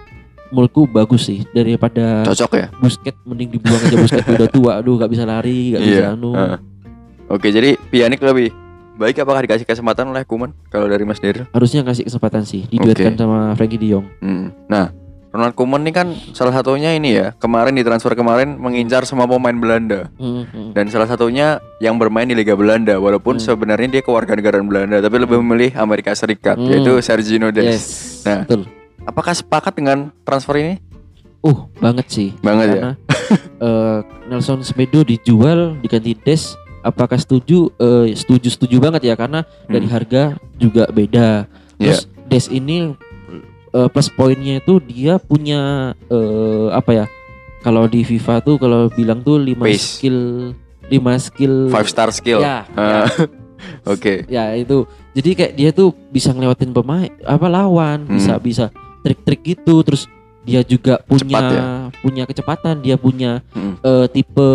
Speaker 2: menurutku bagus sih daripada
Speaker 1: Cocok ya?
Speaker 2: Busket mending dibuang aja Busket udah tua aduh gak bisa lari gak bisa
Speaker 1: Iya.
Speaker 2: anu
Speaker 1: Heeh. Oke, jadi Pianik lebih baik apakah dikasih kesempatan oleh Kuman kalau dari Mas Daryl?
Speaker 2: harusnya kasih kesempatan sih diduetkan
Speaker 1: Oke.
Speaker 2: sama Frankie De Jong
Speaker 1: Hmm. Nah, Ronald Koeman ini kan salah satunya ini ya, kemarin di transfer kemarin mengincar semua pemain Belanda
Speaker 2: Hmm,
Speaker 1: dan salah satunya yang bermain di Liga Belanda walaupun
Speaker 2: Hmm.
Speaker 1: sebenarnya dia kewarganegaraan Belanda tapi lebih memilih Amerika Serikat
Speaker 2: Hmm.
Speaker 1: yaitu Sergio Des.
Speaker 2: yes
Speaker 1: Nah.
Speaker 2: betul
Speaker 1: Apakah sepakat dengan transfer ini?
Speaker 2: uh banget sih
Speaker 1: Banget ya.
Speaker 2: karena eh, Nelson Semedo dijual diganti Des apakah setuju Eh, setuju setuju banget ya karena dari
Speaker 1: Hmm.
Speaker 2: harga juga beda
Speaker 1: Iya.
Speaker 2: terus Des ini eh, plus poinnya itu dia punya eh, apa ya kalau di FIFA tuh kalau bilang tuh 5
Speaker 1: Pace.
Speaker 2: skill 5 skill
Speaker 1: Five star skill.
Speaker 2: ya,
Speaker 1: Ah,
Speaker 2: ya,
Speaker 1: Oke.
Speaker 2: ya itu jadi kayak dia tuh bisa ngelewatin pemain apa lawan
Speaker 1: Hmm.
Speaker 2: bisa bisa trik-trik gitu terus dia juga punya
Speaker 1: Cepat ya?
Speaker 2: punya kecepatan dia punya
Speaker 1: Hmm.
Speaker 2: eh, tipe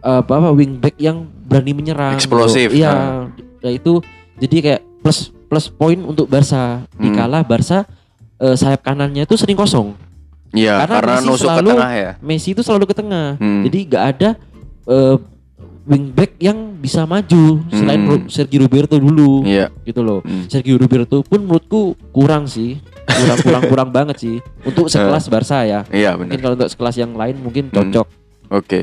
Speaker 2: apa apa wingback yang berani menyerang
Speaker 1: Eksplosif,
Speaker 2: gitu. iya
Speaker 1: nah.
Speaker 2: nah itu jadi kayak plus plus poin untuk Barca
Speaker 1: Hmm.
Speaker 2: dikala Barca eh, sayap kanannya itu sering kosong
Speaker 1: Iya,
Speaker 2: Karena
Speaker 1: karena
Speaker 2: Messi
Speaker 1: nusuk ke
Speaker 2: selalu-
Speaker 1: tengah ya.
Speaker 2: Messi itu selalu ke tengah
Speaker 1: Hmm.
Speaker 2: jadi nggak ada eh, wingback yang bisa maju selain
Speaker 1: Hmm.
Speaker 2: Sergio Roberto dulu
Speaker 1: Iya.
Speaker 2: gitu loh
Speaker 1: Hmm.
Speaker 2: Sergio Roberto pun menurutku kurang sih kurang kurang kurang banget sih untuk sekelas Barca ya
Speaker 1: Iya
Speaker 2: mungkin
Speaker 1: benar.
Speaker 2: kalau untuk sekelas yang lain mungkin
Speaker 1: Hmm.
Speaker 2: cocok
Speaker 1: Oke.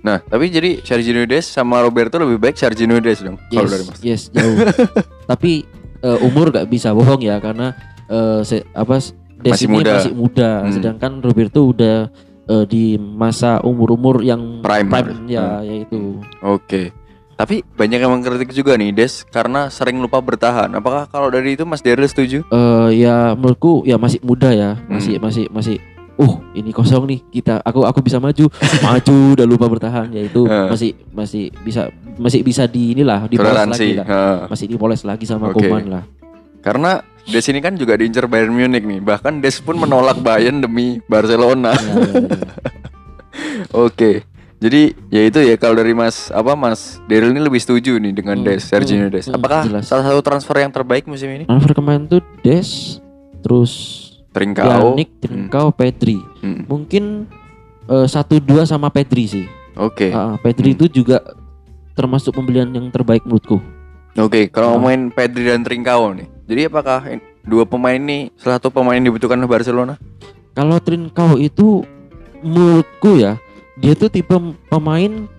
Speaker 1: Nah, tapi jadi Sergio Des sama Roberto lebih baik Sergio Des dong kalau
Speaker 2: yes
Speaker 1: dari Mas.
Speaker 2: yes jauh tapi eh, umur gak bisa bohong ya karena eh, se- apa Des
Speaker 1: Masih muda.
Speaker 2: masih muda
Speaker 1: Hmm.
Speaker 2: sedangkan Roberto udah eh, di masa umur-umur yang
Speaker 1: Prime.
Speaker 2: ya
Speaker 1: Hmm.
Speaker 2: yaitu
Speaker 1: Oke. Tapi banyak yang mengkritik juga nih Des karena sering lupa bertahan. Apakah kalau dari itu Mas Daryl setuju?
Speaker 2: eh ya menurutku ya masih muda ya masih
Speaker 1: Hmm.
Speaker 2: masih masih uh ini kosong nih kita aku aku bisa maju maju udah lupa bertahan ya itu
Speaker 1: Eh.
Speaker 2: masih masih bisa masih bisa di inilah dipoles lagi lah masih dipoles lagi sama. Koman lah
Speaker 1: Karena Des ini kan juga diincar Bayern Munich nih. Bahkan Des pun menolak Bayern demi Barcelona.
Speaker 2: Ya, ya, ya.
Speaker 1: Oke. Jadi ya itu ya kalau dari Mas apa Mas Daryl ini lebih setuju nih dengan
Speaker 2: Hmm,
Speaker 1: Des, Sergio
Speaker 2: hmm,
Speaker 1: Des.
Speaker 2: hmm,
Speaker 1: Apakah
Speaker 2: jelas.
Speaker 1: salah satu transfer yang terbaik musim ini?
Speaker 2: Transfer kemarin tuh Des terus
Speaker 1: Trincao.
Speaker 2: Pjanic, Trincao, Pedri
Speaker 1: Hmm.
Speaker 2: mungkin eh, satu dua sama Pedri sih
Speaker 1: Oke.
Speaker 2: Ah, Pedri
Speaker 1: Hmm.
Speaker 2: itu juga termasuk pembelian yang terbaik menurutku
Speaker 1: Oke, kalau
Speaker 2: Ah.
Speaker 1: main Pedri dan Trincao nih. Jadi apakah dua pemain ini salah satu pemain yang dibutuhkan oleh Barcelona?
Speaker 2: Kalau Trincao itu menurutku ya dia tuh tipe pemain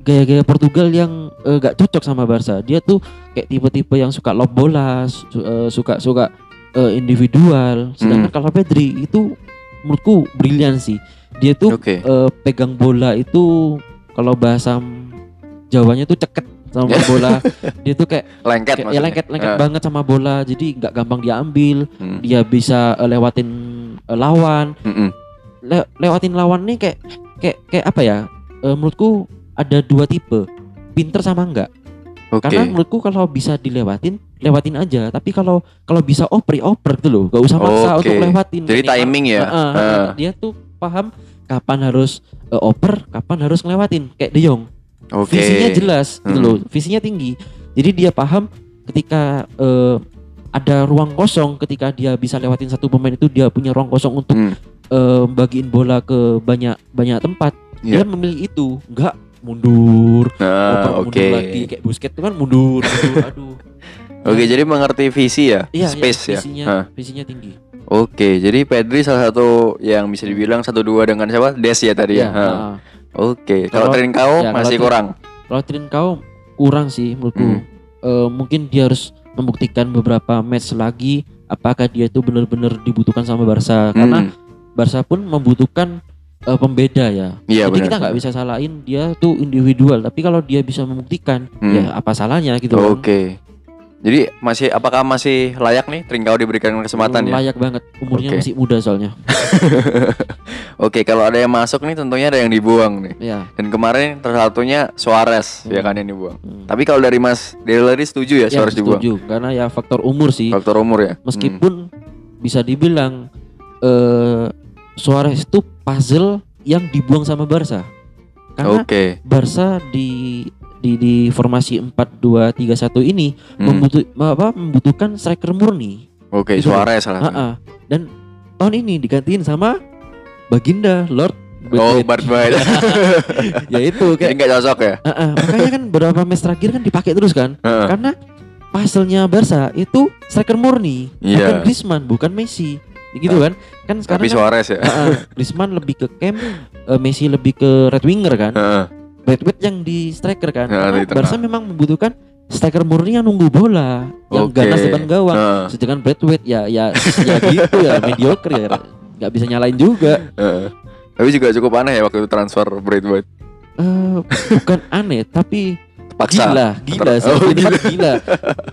Speaker 2: gaya-gaya Portugal yang eh, gak cocok sama Barca. Dia tuh kayak tipe-tipe yang suka lob bola, su- eh, suka suka eh, individual. Sedangkan
Speaker 1: Hmm.
Speaker 2: kalau Pedri itu menurutku brilian sih. Dia tuh
Speaker 1: Oke.
Speaker 2: eh, pegang bola itu kalau bahasa Jawanya tuh ceket sama bola. Dia tuh kayak,
Speaker 1: Lengket
Speaker 2: kayak ya lengket lengket
Speaker 1: Ah.
Speaker 2: banget sama bola. Jadi nggak gampang diambil.
Speaker 1: Hmm.
Speaker 2: Dia bisa eh, lewatin eh, lawan le- lewatin lawan nih kayak kayak kayak apa ya? Eh, menurutku ada dua tipe, pinter sama enggak.
Speaker 1: Oke.
Speaker 2: Karena menurutku kalau bisa dilewatin, lewatin aja. Tapi kalau kalau bisa oper, ya oper gitu loh. Gak usah maksa
Speaker 1: Oke.
Speaker 2: untuk lewatin.
Speaker 1: Jadi
Speaker 2: Neymar,
Speaker 1: timing ya. Ah.
Speaker 2: heeh. dia tuh paham kapan harus eh, oper, kapan harus ngelewatin. Kayak De Jong.
Speaker 1: Oke.
Speaker 2: Visinya jelas gitu
Speaker 1: Hmm.
Speaker 2: loh. Visinya tinggi. Jadi dia paham ketika eh, ada ruang kosong ketika dia bisa lewatin satu pemain itu dia punya ruang kosong untuk
Speaker 1: Hmm.
Speaker 2: eh, bagiin bola ke banyak banyak tempat.
Speaker 1: Iya.
Speaker 2: Dia memilih itu, enggak mundur,
Speaker 1: Nah,
Speaker 2: mundur
Speaker 1: oke.
Speaker 2: lagi kayak busket itu kan mundur, mundur aduh.
Speaker 1: Oke, jadi mengerti visi ya,
Speaker 2: Iya,
Speaker 1: space
Speaker 2: iya,
Speaker 1: ya.
Speaker 2: visinya,
Speaker 1: Hah.
Speaker 2: visinya tinggi.
Speaker 1: Oke, jadi Pedri salah satu yang bisa dibilang satu dua dengan siapa? Des ya tadi ya.
Speaker 2: Iya,
Speaker 1: Hah.
Speaker 2: heeh.
Speaker 1: Oke, kalau
Speaker 2: Kalau-
Speaker 1: Trincao
Speaker 2: ya, kalau
Speaker 1: masih
Speaker 2: Trin-
Speaker 1: kurang.
Speaker 2: Kalau Trincao kurang sih menurutku.
Speaker 1: Hmm.
Speaker 2: Eh, mungkin dia harus membuktikan beberapa match lagi apakah dia itu benar-benar dibutuhkan sama Barca karena
Speaker 1: Hmm.
Speaker 2: Barca pun membutuhkan eh, pembeda ya.
Speaker 1: Iya
Speaker 2: Jadi
Speaker 1: benar.
Speaker 2: kita nggak bisa salahin dia tuh individual, tapi kalau dia bisa membuktikan,
Speaker 1: Hmm.
Speaker 2: ya apa salahnya gitu. kan.
Speaker 1: Oke. Jadi masih apakah masih layak nih Trincao diberikan kesempatan ya?
Speaker 2: Layak banget, umurnya
Speaker 1: Oke.
Speaker 2: masih muda soalnya.
Speaker 1: Oke, kalau ada yang masuk nih tentunya ada yang dibuang nih.
Speaker 2: Ya.
Speaker 1: Dan kemarin salah satunya Suarez ya kan yang dibuang.
Speaker 2: Hmm.
Speaker 1: Tapi kalau dari Mas Deleri setuju ya
Speaker 2: Ya,
Speaker 1: Suarez dibuang?
Speaker 2: setuju karena ya faktor umur sih.
Speaker 1: Faktor umur ya.
Speaker 2: Meskipun bisa dibilang eh Suarez itu puzzle yang dibuang sama Barca. Karena
Speaker 1: Oke.
Speaker 2: Barca di di di formasi 4-2-3-1 ini
Speaker 1: Hmm.
Speaker 2: membutuh apa membutuhkan striker murni.
Speaker 1: Oke,
Speaker 2: Gitu.
Speaker 1: Suarez salah. satu.
Speaker 2: Ha-ha. Dan tahun ini digantiin sama Baginda Lord
Speaker 1: Oh,
Speaker 2: Braithwaite.
Speaker 1: Bart White.
Speaker 2: ya itu kayak
Speaker 1: nggak cocok ya?
Speaker 2: Ah, ah, makanya kan beberapa match terakhir kan dipakai terus kan
Speaker 1: Heeh.
Speaker 2: karena paselnya Barca itu striker murni bukan
Speaker 1: Iya.
Speaker 2: Griezmann bukan Messi gitu kan kan sekarang
Speaker 1: Tapi
Speaker 2: kan,
Speaker 1: Suarez ya.
Speaker 2: ah, ah, Griezmann lebih ke camp eh, Messi lebih ke right winger kan
Speaker 1: Heeh.
Speaker 2: Braithwaite yang di striker kan
Speaker 1: Ya,
Speaker 2: karena
Speaker 1: tengah.
Speaker 2: Barca memang membutuhkan striker murni yang nunggu bola yang
Speaker 1: Oke.
Speaker 2: ganas depan gawang
Speaker 1: Heeh.
Speaker 2: sedangkan Braithwaite ya ya ya gitu ya mediocre ya nggak bisa nyalain juga.
Speaker 1: Tapi juga cukup aneh ya waktu itu transfer Braid White.
Speaker 2: Eh, bukan aneh tapi
Speaker 1: Paksa.
Speaker 2: gila gila sih
Speaker 1: Oh,
Speaker 2: kan gila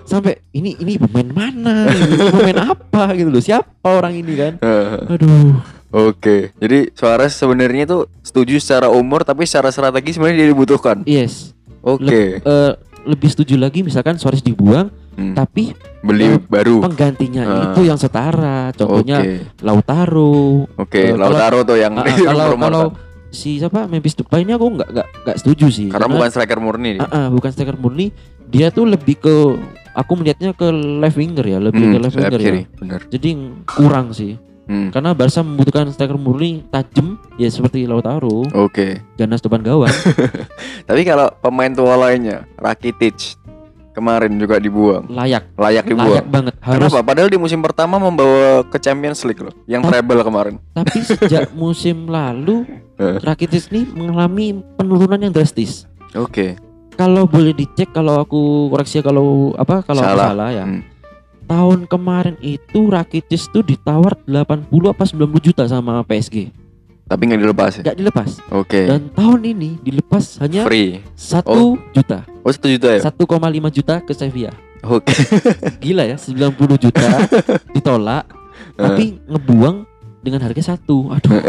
Speaker 2: sampai ini ini pemain mana ini pemain apa gitu loh siapa orang ini kan
Speaker 1: Heeh.
Speaker 2: aduh
Speaker 1: Oke, jadi Suarez sebenarnya itu setuju secara umur tapi secara strategi sebenarnya dia dibutuhkan.
Speaker 2: yes
Speaker 1: Oke,
Speaker 2: Eh, lebih setuju lagi misalkan Suarez dibuang
Speaker 1: Hmm,
Speaker 2: tapi
Speaker 1: beli
Speaker 2: eh,
Speaker 1: baru.
Speaker 2: penggantinya
Speaker 1: Ah.
Speaker 2: itu yang setara contohnya
Speaker 1: Oke,
Speaker 2: Lautaro
Speaker 1: oke,
Speaker 2: Eh,
Speaker 1: Lautaro tuh yang
Speaker 2: ah, kalau kalau. Si siapa Memphis Depay ini aku nggak nggak nggak setuju sih
Speaker 1: karena bukan striker murni.
Speaker 2: ah, ah, bukan striker murni dia tuh lebih ke aku melihatnya ke left winger ya lebih ke
Speaker 1: Hmm,
Speaker 2: left
Speaker 1: sayap
Speaker 2: winger
Speaker 1: kiri,
Speaker 2: ya
Speaker 1: benar.
Speaker 2: jadi kurang sih
Speaker 1: Hmm,
Speaker 2: karena Barca membutuhkan striker murni tajam ya seperti Lautaro
Speaker 1: Oke,
Speaker 2: ganas depan gawang
Speaker 1: tapi kalau pemain tua lainnya, Rakitic kemarin juga dibuang,
Speaker 2: layak
Speaker 1: layak
Speaker 2: layak
Speaker 1: dibuang.
Speaker 2: banget harus
Speaker 1: Kenapa? Padahal di musim pertama membawa ke Champions League loh, yang treble kemarin.
Speaker 2: tapi sejak musim lalu
Speaker 1: Eh.
Speaker 2: Rakitic ini mengalami penurunan yang drastis
Speaker 1: Oke.
Speaker 2: kalau boleh dicek kalau aku koreksi kalau apa kalau
Speaker 1: Salah.
Speaker 2: salah ya
Speaker 1: Hmm.
Speaker 2: tahun kemarin itu Rakitic tuh ditawar 80 apa 90 juta sama PSG
Speaker 1: Tapi nggak dilepas ya.
Speaker 2: nggak dilepas
Speaker 1: Oke.
Speaker 2: dan tahun ini dilepas hanya
Speaker 1: Free.
Speaker 2: satu juta
Speaker 1: Oh satu juta ya.
Speaker 2: 1,5 juta ke Sevilla
Speaker 1: Oke.
Speaker 2: gila ya 90 juta ditolak tapi ngebuang dengan harga satu aduh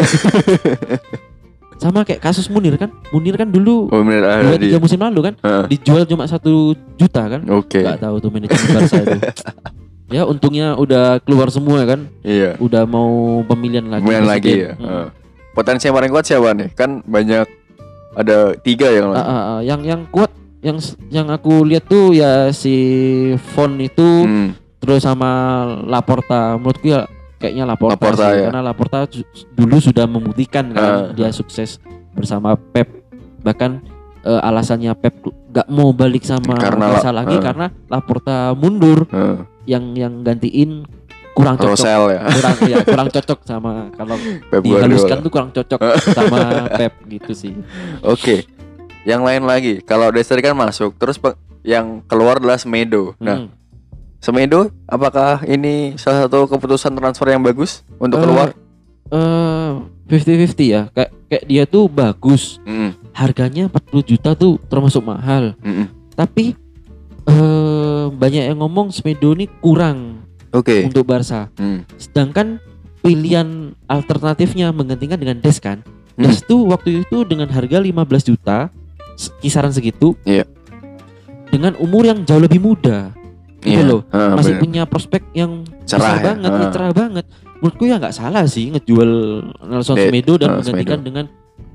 Speaker 2: sama kayak kasus Munir kan Munir kan dulu
Speaker 1: Oh benar
Speaker 2: dua
Speaker 1: ada di.
Speaker 2: tiga musim lalu kan
Speaker 1: Heeh.
Speaker 2: dijual cuma satu juta kan
Speaker 1: Oke.
Speaker 2: nggak tahu tuh manajemen Barca itu ya untungnya udah keluar semua kan
Speaker 1: Iya.
Speaker 2: udah mau pemilihan lagi
Speaker 1: Kemudian lagi ya.
Speaker 2: Mm.
Speaker 1: Heeh. Potensi yang paling kuat siapa nih? Kan banyak ada tiga yang
Speaker 2: Ah, ah, ah. yang yang kuat yang yang aku lihat tuh ya si Fon itu
Speaker 1: Hmm.
Speaker 2: terus sama Laporta menurutku ya kayaknya Laporta,
Speaker 1: Laporta,
Speaker 2: sih
Speaker 1: ya.
Speaker 2: karena Laporta dulu sudah membuktikan kan
Speaker 1: Ah.
Speaker 2: dia sukses bersama Pep bahkan eh, alasannya Pep nggak mau balik sama
Speaker 1: Karena
Speaker 2: Barca
Speaker 1: La-
Speaker 2: lagi
Speaker 1: ah.
Speaker 2: karena Laporta mundur
Speaker 1: Heeh.
Speaker 2: yang yang gantiin kurang cocok
Speaker 1: Rosel ya.
Speaker 2: kurang ya kurang cocok sama kalau
Speaker 1: Pep
Speaker 2: dihaluskan tuh kurang cocok sama Pep gitu sih
Speaker 1: Oke. Yang lain lagi, kalau Destri kan masuk, terus yang keluar adalah Semedo. Nah,
Speaker 2: Hmm.
Speaker 1: Semedo, apakah ini salah satu keputusan transfer yang bagus untuk
Speaker 2: Eh,
Speaker 1: keluar?
Speaker 2: eh 50-50 ya kayak kayak dia tuh bagus
Speaker 1: Mm,
Speaker 2: harganya 40 juta tuh termasuk mahal
Speaker 1: mm, mm.
Speaker 2: tapi eh banyak yang ngomong Semedo ini kurang
Speaker 1: Oke.
Speaker 2: untuk Barca
Speaker 1: Mm.
Speaker 2: sedangkan pilihan alternatifnya menggantikan dengan Des kan
Speaker 1: Hmm.
Speaker 2: Des tuh waktu itu dengan harga 15 juta kisaran segitu
Speaker 1: Iya.
Speaker 2: dengan umur yang jauh lebih muda gitu
Speaker 1: Iya.
Speaker 2: loh
Speaker 1: Heeh,
Speaker 2: masih
Speaker 1: bener.
Speaker 2: punya prospek yang
Speaker 1: Cerah
Speaker 2: besar
Speaker 1: ya?
Speaker 2: banget, nih, cerah banget. Menurutku ya nggak salah sih ngejual Nelson
Speaker 1: De-
Speaker 2: Semedo dan
Speaker 1: ah,
Speaker 2: menggantikan
Speaker 1: Semedo.
Speaker 2: dengan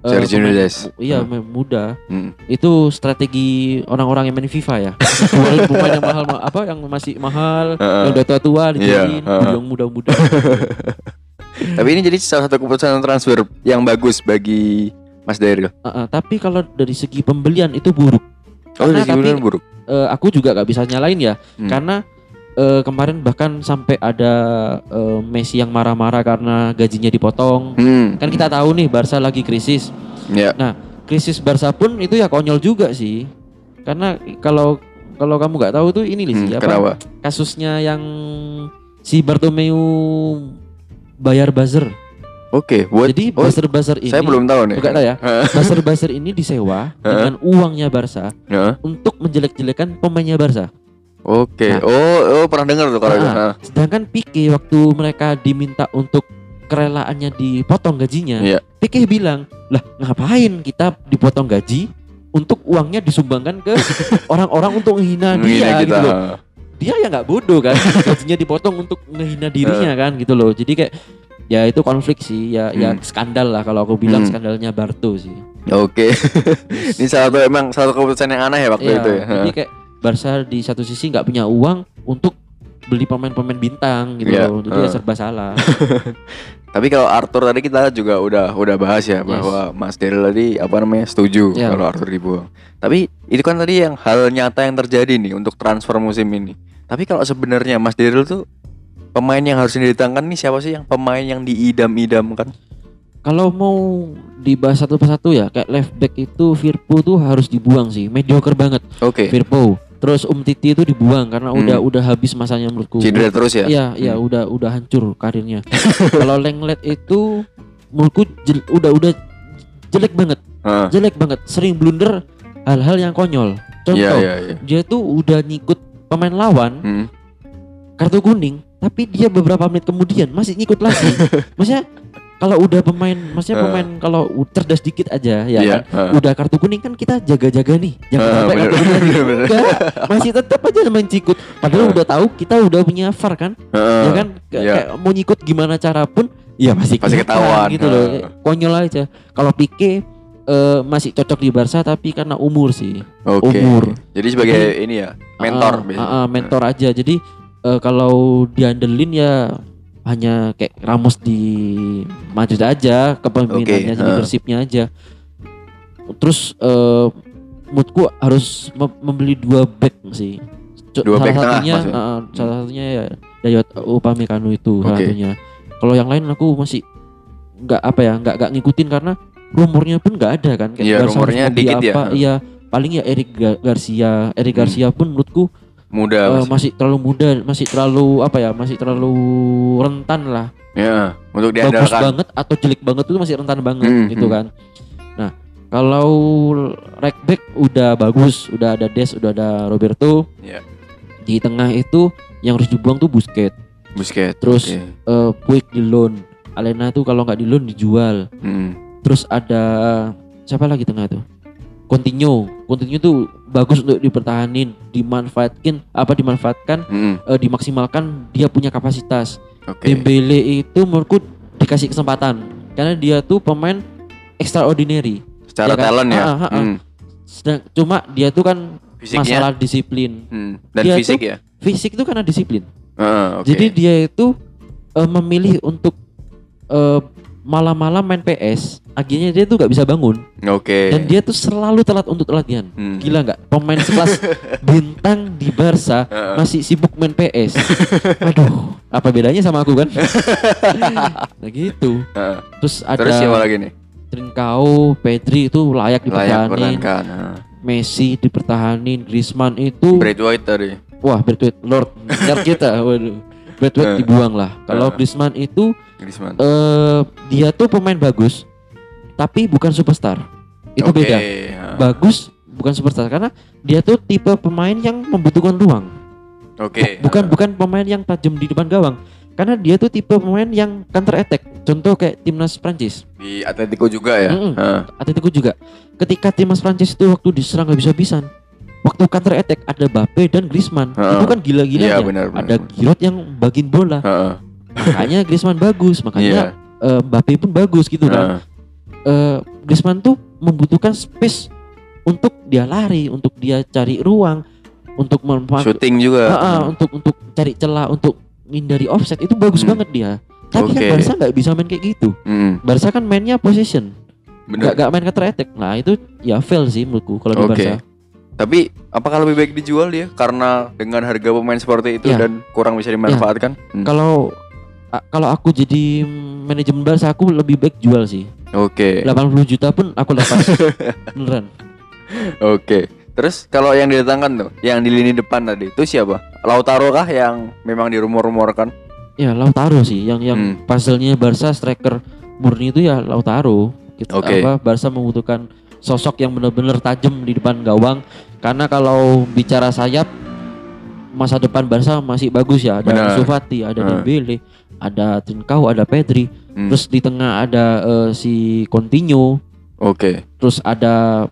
Speaker 1: Sergio
Speaker 2: mu- Iya, pemain muda.
Speaker 1: Mm.
Speaker 2: Itu strategi orang-orang yang main FIFA ya. Pemain yang mahal ma- apa yang masih mahal,
Speaker 1: Heeh.
Speaker 2: yang udah tua-tua
Speaker 1: Iya, ah.
Speaker 2: yang muda-muda.
Speaker 1: Tapi ini jadi salah satu keputusan transfer yang bagus bagi Mas Daryl.
Speaker 2: Ah, ah, tapi kalau dari segi pembelian itu buruk.
Speaker 1: Oh,
Speaker 2: Karena tapi-
Speaker 1: buruk.
Speaker 2: Eh, aku juga nggak bisa nyalain ya,
Speaker 1: Hmm.
Speaker 2: karena eh, kemarin bahkan sampai ada eh, Messi yang marah-marah karena gajinya dipotong.
Speaker 1: Hmm.
Speaker 2: Kan kita tahu nih Barca lagi krisis.
Speaker 1: Ya.
Speaker 2: krisis Barca pun itu ya konyol juga sih. Karena kalau kalau kamu nggak tahu tuh ini
Speaker 1: Hmm,
Speaker 2: sih apa
Speaker 1: kenapa?
Speaker 2: kasusnya yang si Bartomeu bayar buzzer.
Speaker 1: Oke, buat
Speaker 2: Jadi
Speaker 1: oh,
Speaker 2: buzzer buzzer ini
Speaker 1: saya belum tahu nih.
Speaker 2: Enggak tahu ya. Buzzer buzzer ini disewa dengan uangnya Barca untuk menjelek-jelekan pemainnya Barca.
Speaker 1: Oke.
Speaker 2: Nah.
Speaker 1: Oh, oh pernah dengar tuh kalau.
Speaker 2: Ah,
Speaker 1: Heeh.
Speaker 2: Sedangkan Pique waktu mereka diminta untuk kerelaannya dipotong gajinya,
Speaker 1: Iya.
Speaker 2: Pique bilang, lah ngapain kita dipotong gaji untuk uangnya disumbangkan ke orang-orang untuk menghina
Speaker 1: Menghina
Speaker 2: dia
Speaker 1: kita.
Speaker 2: gitu loh. Dia ya nggak bodoh kan, gajinya dipotong untuk menghina dirinya kan gitu loh. Jadi kayak ya itu konflik sih, ya ya
Speaker 1: Hmm.
Speaker 2: skandal lah kalau aku bilang
Speaker 1: Hmm.
Speaker 2: skandalnya Barto sih.
Speaker 1: Oke. ini salah satu emang salah satu keputusan yang aneh ya waktu
Speaker 2: Iya,
Speaker 1: itu ya.
Speaker 2: Jadi kayak Barca di satu sisi nggak punya uang untuk beli pemain-pemain bintang gitu
Speaker 1: Iya,
Speaker 2: loh. Jadi ya
Speaker 1: eh.
Speaker 2: serba salah.
Speaker 1: Tapi kalau Arthur tadi kita juga udah udah bahas ya bahwa Mas Daryl tadi apa namanya setuju
Speaker 2: Ya.
Speaker 1: kalau Arthur dibuang. Tapi itu kan tadi yang hal nyata yang terjadi nih untuk transfer musim ini. Tapi kalau sebenarnya Mas Daryl tuh pemain yang harus didatangkan nih siapa sih yang pemain yang diidam-idamkan?
Speaker 2: Kalau mau dibahas satu persatu ya, kayak left back itu Firpo tuh harus dibuang sih, mediocre banget
Speaker 1: Oke.
Speaker 2: Firpo. Terus Um Titi itu dibuang karena
Speaker 1: Hmm.
Speaker 2: udah udah habis masanya menurutku.
Speaker 1: Cedera terus ya?
Speaker 2: Iya, iya
Speaker 1: Hmm.
Speaker 2: udah udah hancur karirnya. Kalau Lenglet itu menurutku jel- udah udah jelek banget,
Speaker 1: Heeh.
Speaker 2: jelek banget, sering blunder hal-hal yang konyol. Contoh,
Speaker 1: Iya, iya, iya.
Speaker 2: dia tuh udah ngikut pemain lawan
Speaker 1: Hmm.
Speaker 2: kartu kuning, tapi dia beberapa menit kemudian masih ngikut lagi. maksudnya kalau udah pemain, maksudnya
Speaker 1: Eh.
Speaker 2: pemain kalau cerdas dikit aja ya
Speaker 1: Iya,
Speaker 2: kan.
Speaker 1: heeh.
Speaker 2: Udah kartu kuning kan kita jaga-jaga nih, jangan
Speaker 1: Eh,
Speaker 2: sampai
Speaker 1: bener,
Speaker 2: kartu kuning
Speaker 1: bener, bener.
Speaker 2: Enggak, masih tetap aja main cikut. Padahal
Speaker 1: Eh.
Speaker 2: udah tahu kita udah punya VAR kan,
Speaker 1: Heeh.
Speaker 2: ya kan. Kayak-
Speaker 1: iya.
Speaker 2: kayak mau ngikut gimana cara pun, ya masih
Speaker 1: Pasti ketahuan.
Speaker 2: gitu loh.
Speaker 1: Eh.
Speaker 2: Konyol aja. Kalau Pique eh, masih cocok di Barca tapi karena umur sih.
Speaker 1: Oke.
Speaker 2: umur.
Speaker 1: Jadi sebagai ini ya, mentor biasanya.
Speaker 2: ah, ah, mentor aja. Jadi eh, kalau diandelin ya hanya kayak Ramos di Madrid aja, kepemimpinannya,
Speaker 1: Oke,
Speaker 2: jadi leadershipnya aja. Terus eh moodku harus mem- membeli dua back sih.
Speaker 1: Dua
Speaker 2: salah
Speaker 1: back tengah
Speaker 2: satunya,
Speaker 1: maksudnya?
Speaker 2: ah, ah, salah satunya ya Dayot Upamecano itu salah
Speaker 1: Oke.
Speaker 2: satunya. Kalau yang lain aku masih nggak apa ya, nggak nggak ngikutin karena rumornya pun nggak ada kan. Barca harus
Speaker 1: rumornya dikit ya.
Speaker 2: apa, Iya, paling ya Eric Ga- Garcia. Eric
Speaker 1: Hmm.
Speaker 2: Garcia pun menurutku
Speaker 1: Muda
Speaker 2: Eh,
Speaker 1: Mas.
Speaker 2: masih terlalu muda, masih terlalu apa ya, masih terlalu rentan lah.
Speaker 1: Ya, untuk
Speaker 2: Bagus
Speaker 1: diandalkan.
Speaker 2: banget atau jelek banget itu masih rentan banget
Speaker 1: Hmm,
Speaker 2: gitu
Speaker 1: hmm.
Speaker 2: kan. Nah, kalau right back udah bagus, udah ada Des, udah ada Roberto.
Speaker 1: Iya.
Speaker 2: Di tengah itu yang harus dibuang tuh Busquets.
Speaker 1: Busquets.
Speaker 2: Terus
Speaker 1: Oke.
Speaker 2: eh Puig di loan. Alena tuh kalau nggak di loan dijual.
Speaker 1: Hmm.
Speaker 2: Terus ada siapa lagi tengah tuh? Coutinho. Coutinho tuh bagus untuk dipertahanin, dimanfaatkan apa dimanfaatkan
Speaker 1: Hmm.
Speaker 2: eh, dimaksimalkan dia punya kapasitas.
Speaker 1: Oke.
Speaker 2: Dembele itu menurutku dikasih kesempatan karena dia tuh pemain extraordinary.
Speaker 1: Secara
Speaker 2: ya kan?
Speaker 1: talent ya.
Speaker 2: Ah, ah, ah.
Speaker 1: Hmm.
Speaker 2: Sedang cuma dia tuh kan
Speaker 1: Fisiknya.
Speaker 2: masalah disiplin.
Speaker 1: Hmm. Dan
Speaker 2: dia
Speaker 1: fisik
Speaker 2: tuh-
Speaker 1: ya.
Speaker 2: Fisik itu karena disiplin.
Speaker 1: Ah, oke.
Speaker 2: Jadi dia itu eh, memilih untuk eh, malam-malam main PS, akhirnya dia tuh nggak bisa bangun
Speaker 1: Oke.
Speaker 2: dan dia tuh selalu telat untuk latihan.
Speaker 1: Hmm.
Speaker 2: Gila nggak? Pemain sekelas bintang di Barca
Speaker 1: Heeh.
Speaker 2: masih sibuk main PS. Aduh, apa bedanya sama aku kan? nah gitu.
Speaker 1: Heeh.
Speaker 2: Terus ada
Speaker 1: Terus siapa lagi nih?
Speaker 2: Trincao, Pedri itu layak
Speaker 1: Layak
Speaker 2: dipertahanin.
Speaker 1: pertahankan. Heeh.
Speaker 2: Messi dipertahanin, Griezmann itu
Speaker 1: White tadi.
Speaker 2: wah Braithwaite Lord nyar kita. Waduh. Braithwaite
Speaker 1: Eh.
Speaker 2: dibuang lah. Kalau
Speaker 1: Eh.
Speaker 2: Griezmann itu
Speaker 1: Griezmann.
Speaker 2: eh dia tuh pemain bagus tapi bukan superstar. Itu
Speaker 1: Oke,
Speaker 2: beda. Bagus bukan superstar karena dia tuh tipe pemain yang membutuhkan ruang.
Speaker 1: Oke.
Speaker 2: Bu- bukan
Speaker 1: heeh.
Speaker 2: bukan pemain yang tajam di depan gawang. Karena dia tuh tipe pemain yang counter attack. Contoh kayak timnas Prancis.
Speaker 1: di Atletico juga ya.
Speaker 2: Mm-mm.
Speaker 1: Heeh.
Speaker 2: Atletico juga. Ketika timnas Prancis itu waktu diserang gak bisa-bisan. Waktu counter attack ada Bape dan Griezmann.
Speaker 1: Heeh.
Speaker 2: Itu kan gila-gilanya.
Speaker 1: Iya, benar, benar,
Speaker 2: ada. Giroud yang bagiin bola.
Speaker 1: Heeh.
Speaker 2: Makanya Griezmann bagus.
Speaker 1: Iya.
Speaker 2: Makanya eh, Bape pun bagus gitu kan.
Speaker 1: Heeh.
Speaker 2: Eh, Griezmann tuh membutuhkan space untuk dia lari, untuk dia cari ruang, untuk memanfaatkan
Speaker 1: Shooting juga.
Speaker 2: Ah, ah, untuk untuk cari celah untuk hindari offset itu bagus
Speaker 1: Hmm.
Speaker 2: banget dia. Tapi
Speaker 1: Oke.
Speaker 2: kan Barca nggak bisa main kayak gitu.
Speaker 1: Hmm,
Speaker 2: Barca kan mainnya position,
Speaker 1: bener.
Speaker 2: nggak nggak main counter attack. Nah itu ya fail sih menurutku kalau di
Speaker 1: Oke.
Speaker 2: Barca.
Speaker 1: Tapi apakah lebih baik dijual dia karena dengan harga pemain seperti itu
Speaker 2: Ya.
Speaker 1: dan kurang bisa dimanfaatkan? Hmm.
Speaker 2: Kalau kalau aku jadi manajemen Barca aku lebih baik jual sih.
Speaker 1: Oke.
Speaker 2: 80 juta pun aku lepas. Beneran.
Speaker 1: Oke. Terus kalau yang didatangkan tuh, yang di lini depan tadi itu siapa? Lautaro kah yang memang dirumor-rumorkan?
Speaker 2: Ya Lautaro sih yang yang
Speaker 1: Hmm.
Speaker 2: puzzle-nya Barca striker murni itu ya Lautaro. Gitu,
Speaker 1: Oke.
Speaker 2: apa Barca membutuhkan sosok yang benar-benar tajam di depan gawang karena kalau bicara sayap masa depan Barca masih bagus ya ada
Speaker 1: Benar.
Speaker 2: Ansu Fati, ada
Speaker 1: Hmm.
Speaker 2: Dembele, ada Trincao, ada Pedri,
Speaker 1: Hmm.
Speaker 2: terus di tengah ada eh, si Coutinho,
Speaker 1: Oke.
Speaker 2: terus ada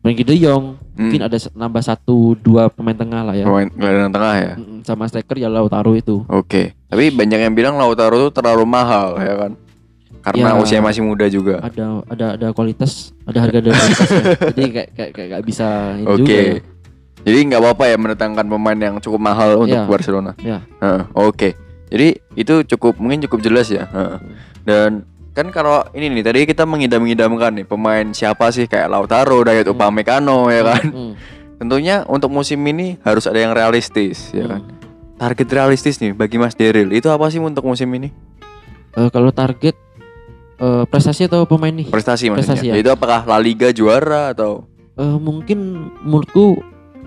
Speaker 2: Frenkie De Jong,
Speaker 1: Hmm.
Speaker 2: mungkin ada nambah satu dua pemain tengah lah ya.
Speaker 1: Pemain gelandang tengah ya.
Speaker 2: Sama striker ya Lautaro itu.
Speaker 1: Oke. Tapi banyak yang bilang Lautaro tuh terlalu mahal ya kan? Karena
Speaker 2: Ya.
Speaker 1: usia masih muda juga.
Speaker 2: ada ada ada kualitas ada harga dan kualitas ya. jadi kayak kayak kayak bisa ini juga
Speaker 1: Oke.
Speaker 2: ya.
Speaker 1: Jadi nggak apa-apa ya mendatangkan pemain yang cukup mahal untuk
Speaker 2: Iya.
Speaker 1: Barcelona.
Speaker 2: Ya.
Speaker 1: Oke. Jadi itu cukup mungkin cukup jelas ya. Heeh. Dan kan kalau ini nih tadi kita mengidam-idamkan nih pemain siapa sih kayak Lautaro, Dayot Upamecano ya kan.
Speaker 2: Hmm.
Speaker 1: Tentunya untuk musim ini harus ada yang realistis ya kan.
Speaker 2: Hmm.
Speaker 1: Target realistis nih bagi Mas Deril itu apa sih untuk musim ini?
Speaker 2: Eh, kalau target eh, prestasi atau pemain nih?
Speaker 1: Prestasi maksudnya.
Speaker 2: Prestasi ya.
Speaker 1: Itu apakah La Liga juara atau
Speaker 2: Eh, mungkin menurutku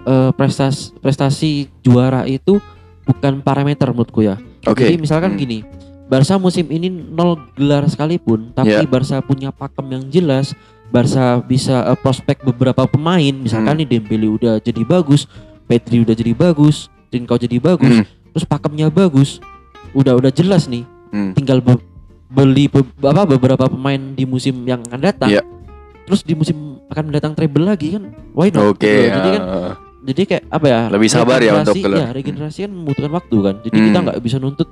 Speaker 2: eh, prestasi prestasi juara itu bukan parameter menurutku ya.
Speaker 1: Oke.
Speaker 2: Jadi misalkan
Speaker 1: Hmm.
Speaker 2: gini, Barca musim ini nol gelar sekalipun, tapi
Speaker 1: Ya.
Speaker 2: Barca punya pakem yang jelas, Barca bisa eh, prospek beberapa pemain, misalkan
Speaker 1: Hmm.
Speaker 2: nih Dembele udah jadi bagus, Pedri udah jadi bagus, Trincao jadi bagus,
Speaker 1: Hmm.
Speaker 2: terus pakemnya bagus, udah udah jelas nih,
Speaker 1: Hmm.
Speaker 2: tinggal be- beli be- apa beberapa pemain di musim yang akan datang.
Speaker 1: Iya.
Speaker 2: Terus di musim akan mendatang treble lagi kan, why not?
Speaker 1: Oke.
Speaker 2: gitu loh. Jadi kan
Speaker 1: ah.
Speaker 2: jadi kayak apa ya
Speaker 1: Lebih sabar ya untuk
Speaker 2: ya regenerasi kan membutuhkan waktu kan jadi
Speaker 1: Hmm.
Speaker 2: kita nggak bisa nuntut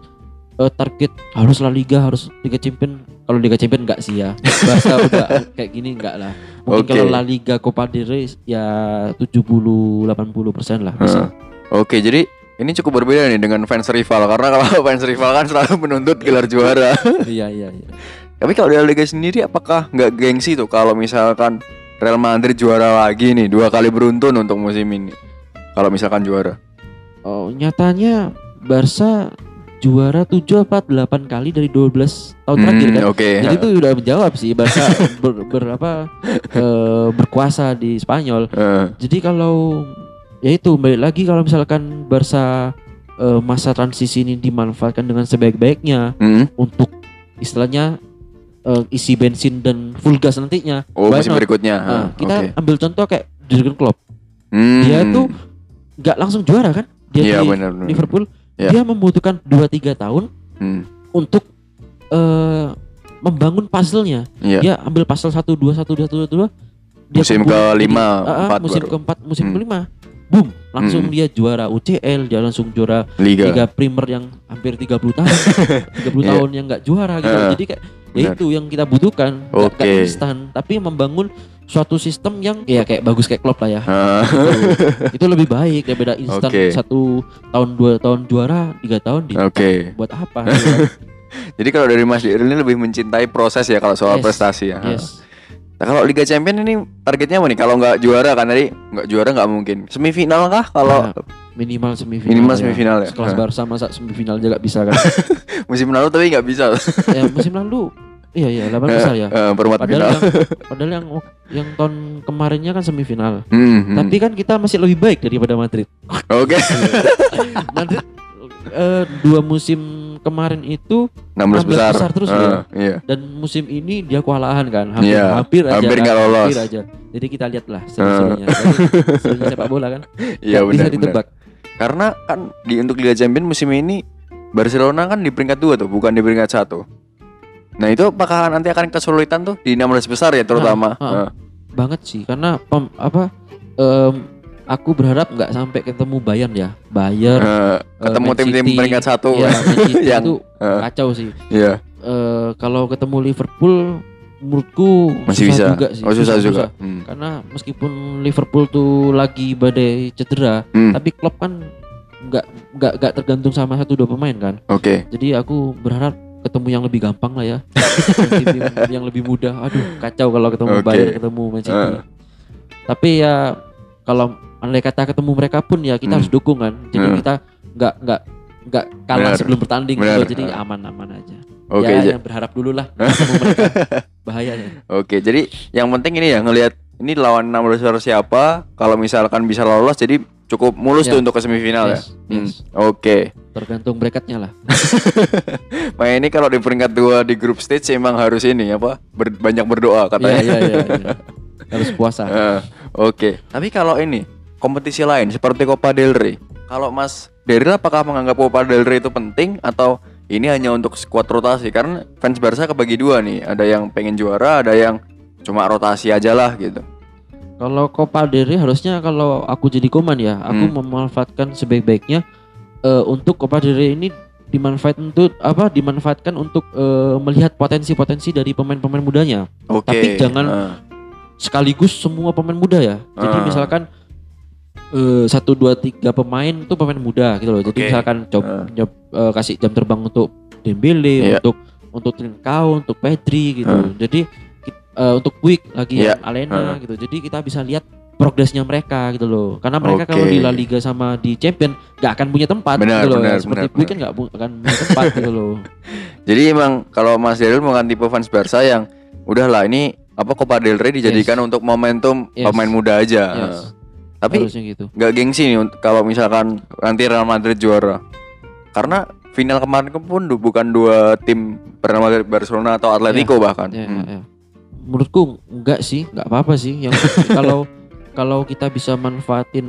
Speaker 2: eh, target harus La Liga harus Liga Champion kalau Liga Champion nggak sih ya Barca udah kayak gini nggak lah mungkin
Speaker 1: Oke.
Speaker 2: kalau La Liga Copa del Rey ya 70-80 persen lah bisa
Speaker 1: Heeh. Oke, jadi ini cukup berbeda nih dengan fans rival karena kalau fans rival kan selalu menuntut gelar juara.
Speaker 2: iya iya iya
Speaker 1: Tapi kalau di La Liga sendiri apakah nggak gengsi tuh kalau misalkan Real Madrid juara lagi nih dua kali beruntun untuk musim ini? Kalau misalkan juara.
Speaker 2: oh nyatanya Barca juara 7 apa 8 kali dari 12 tahun terakhir
Speaker 1: Hmm,
Speaker 2: kan
Speaker 1: Oke.
Speaker 2: Jadi itu udah menjawab sih Barca ber, ber- apa, eh, berkuasa di Spanyol.
Speaker 1: Heeh.
Speaker 2: Jadi kalau ya itu balik lagi kalau misalkan Barca eh, masa transisi ini dimanfaatkan dengan sebaik-baiknya
Speaker 1: Hmm.
Speaker 2: untuk istilahnya eh, isi bensin dan full gas nantinya.
Speaker 1: Oh, musim berikutnya.
Speaker 2: Nah,
Speaker 1: Heeh,
Speaker 2: kita
Speaker 1: oke.
Speaker 2: ambil contoh kayak Jurgen Klopp.
Speaker 1: Hmm.
Speaker 2: Dia tuh nggak langsung juara kan? Dia
Speaker 1: Iya
Speaker 2: di
Speaker 1: benar. benar.
Speaker 2: Liverpool
Speaker 1: Iya.
Speaker 2: dia membutuhkan 2-3 tahun
Speaker 1: Hmm.
Speaker 2: untuk eh, membangun puzzle-nya.
Speaker 1: Iya.
Speaker 2: Dia ambil puzzle 1 2 1 2 1 2 dia
Speaker 1: Musim
Speaker 2: kumpulin
Speaker 1: kelima,
Speaker 2: jadi- Ah, ah,
Speaker 1: empat
Speaker 2: musim keempat, musim
Speaker 1: Hmm.
Speaker 2: kelima. Boom, langsung
Speaker 1: Hmm.
Speaker 2: dia juara UCL, dia langsung juara
Speaker 1: Liga.
Speaker 2: Liga Primer yang hampir 30 tahun. 30
Speaker 1: Iya.
Speaker 2: tahun yang nggak juara gitu.
Speaker 1: Ah,
Speaker 2: Jadi kayak ya itu yang kita butuhkan, nggak nggak
Speaker 1: Oke.
Speaker 2: instan, tapi membangun suatu sistem yang ya kayak bagus kayak Klopp lah ya.
Speaker 1: Heeh.
Speaker 2: itu, itu lebih baik daripada instan
Speaker 1: Oke.
Speaker 2: satu tahun dua tahun juara tiga tahun di
Speaker 1: Oke.
Speaker 2: buat apa gitu.
Speaker 1: Jadi kalau dari Mas Diril ini lebih mencintai proses ya kalau soal
Speaker 2: Yes.
Speaker 1: prestasi ya.
Speaker 2: yes
Speaker 1: Nah, kalau Liga Champion ini targetnya apa nih? Kalau nggak juara kan tadi nggak juara nggak mungkin. Semifinal kah? Kalau
Speaker 2: Nah, minimal semifinal
Speaker 1: Minimal semifinal ya?
Speaker 2: sekelas
Speaker 1: Ah.
Speaker 2: Barca masa semifinal aja gak bisa kan
Speaker 1: musim lalu tapi nggak bisa.
Speaker 2: ya musim lalu iya iya delapan besar ya
Speaker 1: Eh, perempat
Speaker 2: padahal
Speaker 1: final.
Speaker 2: yang padahal yang yang tahun kemarinnya kan semifinal
Speaker 1: Hmm, hmm.
Speaker 2: tapi kan kita masih lebih baik daripada Madrid
Speaker 1: Oke.
Speaker 2: Madrid eh, dua musim kemarin itu
Speaker 1: 16
Speaker 2: 16
Speaker 1: besar.
Speaker 2: besar terus ya.
Speaker 1: Iya.
Speaker 2: dan musim ini dia kewalahan kan hampir
Speaker 1: Iya,
Speaker 2: hampir aja
Speaker 1: hampir
Speaker 2: kan,
Speaker 1: nggak lolos.
Speaker 2: hampir aja jadi kita lihatlah seru-serunya Jadi, serunya sepak bola kan
Speaker 1: Iya
Speaker 2: Nggak bisa
Speaker 1: benar. benar.
Speaker 2: ditebak
Speaker 1: Karena kan di untuk Liga Champion musim ini Barcelona kan di peringkat dua tuh, bukan di peringkat satu. Nah itu apakah nanti akan kesulitan tuh di 16 besar ya terutama?
Speaker 2: Nah, ah.
Speaker 1: Heeh.
Speaker 2: banget sih karena pem- apa em, aku berharap nggak sampai ketemu Bayern ya Bayern
Speaker 1: Eh, ketemu
Speaker 2: Man
Speaker 1: tim-tim
Speaker 2: City,
Speaker 1: peringkat satu.
Speaker 2: ya,
Speaker 1: Yang-
Speaker 2: itu
Speaker 1: eh,
Speaker 2: kacau sih
Speaker 1: Iya,
Speaker 2: Eh, kalau ketemu Liverpool menurutku
Speaker 1: masih
Speaker 2: susah
Speaker 1: bisa.
Speaker 2: juga sih
Speaker 1: oh susah, juga. Hmm.
Speaker 2: karena meskipun Liverpool tuh lagi badai cedera
Speaker 1: Hmm,
Speaker 2: tapi Klopp kan nggak nggak nggak tergantung sama satu dua pemain kan
Speaker 1: Oke.
Speaker 2: jadi aku berharap ketemu yang lebih gampang lah ya yang lebih mudah aduh kacau kalau ketemu
Speaker 1: Oke.
Speaker 2: Bayern ketemu Man City
Speaker 1: Eh.
Speaker 2: tapi ya kalau andai kata ketemu mereka pun ya kita
Speaker 1: Hmm.
Speaker 2: harus dukung kan jadi
Speaker 1: Hmm.
Speaker 2: kita nggak nggak nggak kalah
Speaker 1: Benar.
Speaker 2: sebelum bertanding
Speaker 1: Benar.
Speaker 2: gitu jadi
Speaker 1: Eh.
Speaker 2: aman-aman aja
Speaker 1: Oke,
Speaker 2: ya yang berharap dulu lah bahayanya
Speaker 1: oke. Jadi yang penting ini ya ngelihat ini lawan 16 besar siapa. Kalau misalkan bisa lolos, jadi cukup mulus
Speaker 2: Ya.
Speaker 1: tuh untuk ke semifinal ya.
Speaker 2: Yes,
Speaker 1: Hmm,
Speaker 2: yes.
Speaker 1: Oke.
Speaker 2: tergantung bracketnya lah
Speaker 1: Nah ini kalau di peringkat dua di grup stage emang harus ini apa? Ber- banyak berdoa katanya.
Speaker 2: iya iya iya. harus puasa
Speaker 1: Eh, Oke. Tapi kalau ini kompetisi lain seperti Copa del Rey, kalau Mas Deril apakah menganggap Copa del Rey itu penting atau ini hanya untuk skuad rotasi? Karena fans Barca kebagi dua nih, ada yang pengen juara, ada yang cuma rotasi aja lah gitu.
Speaker 2: Kalau Copa del Rey harusnya kalau aku jadi koman ya, aku
Speaker 1: Hmm.
Speaker 2: memanfaatkan sebaik-baiknya eh, untuk Copa del Rey ini dimanfaatkan untuk apa? Dimanfaatkan untuk eh, melihat potensi-potensi dari pemain-pemain mudanya.
Speaker 1: Oke.
Speaker 2: Tapi jangan
Speaker 1: eh,
Speaker 2: Sekaligus semua pemain muda ya. Jadi
Speaker 1: Ah.
Speaker 2: misalkan eh, satu dua tiga pemain itu pemain muda gitu loh. Jadi misalkan coba
Speaker 1: Heeh.
Speaker 2: nyob- eh, kasih jam terbang untuk Dembele,
Speaker 1: Iya.
Speaker 2: untuk untuk Trincao, untuk Pedri gitu.
Speaker 1: Heeh.
Speaker 2: Jadi eh, untuk Quick lagi yang Alena
Speaker 1: Heeh.
Speaker 2: gitu. Jadi kita bisa lihat progresnya mereka gitu loh. Karena mereka kalau
Speaker 1: Oke.
Speaker 2: di La Liga sama di Champion nggak akan punya tempat
Speaker 1: Benar,
Speaker 2: gitu loh.
Speaker 1: benar,
Speaker 2: Seperti
Speaker 1: benar,
Speaker 2: Quick kan nggak pu- akan punya tempat gitu loh.
Speaker 1: Jadi emang kalau Mas Daryl bukan tipe fans Barca yang udahlah ini apa Copa del Rey dijadikan untuk momentum
Speaker 2: Yes.
Speaker 1: pemain muda aja.
Speaker 2: Yes.
Speaker 1: Tapi
Speaker 2: Harusnya gitu.
Speaker 1: nggak gengsi nih kalau misalkan nanti Real Madrid juara. Karena final kemarin pun bukan dua tim Real Madrid, Barcelona atau Atletico bahkan.
Speaker 2: Ya,
Speaker 1: Hmm.
Speaker 2: ya. Menurutku enggak sih, enggak apa-apa sih. Yang kalau kalau kita bisa manfaatin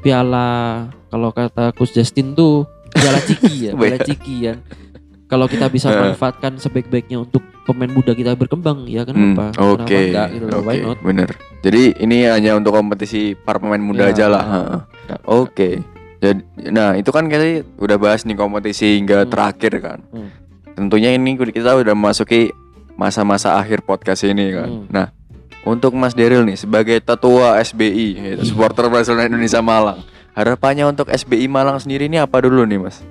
Speaker 2: piala, kalau kata Coach Justin tuh piala ciki ya, piala ciki ya. Kalau kita bisa manfaatkan sebaik-baiknya untuk pemain muda kita berkembang, ya
Speaker 1: Hmm,
Speaker 2: kenapa?
Speaker 1: Oke,
Speaker 2: Kenapa enggak gitu loh, why not?
Speaker 1: bener. Jadi ini hanya untuk kompetisi para pemain muda
Speaker 2: Ya,
Speaker 1: aja lah.
Speaker 2: ah, enggak.
Speaker 1: Oke. Jadi, nah itu kan kita udah bahas nih kompetisi hingga
Speaker 2: Hmm.
Speaker 1: terakhir kan.
Speaker 2: Hmm.
Speaker 1: Tentunya ini kita udah memasuki masa-masa akhir podcast ini kan.
Speaker 2: Hmm.
Speaker 1: Nah, untuk Mas Daryl nih sebagai tetua SBI, yaitu supporter Barcelona Indonesia Malang, harapannya untuk SBI Malang sendiri ini apa dulu nih Mas?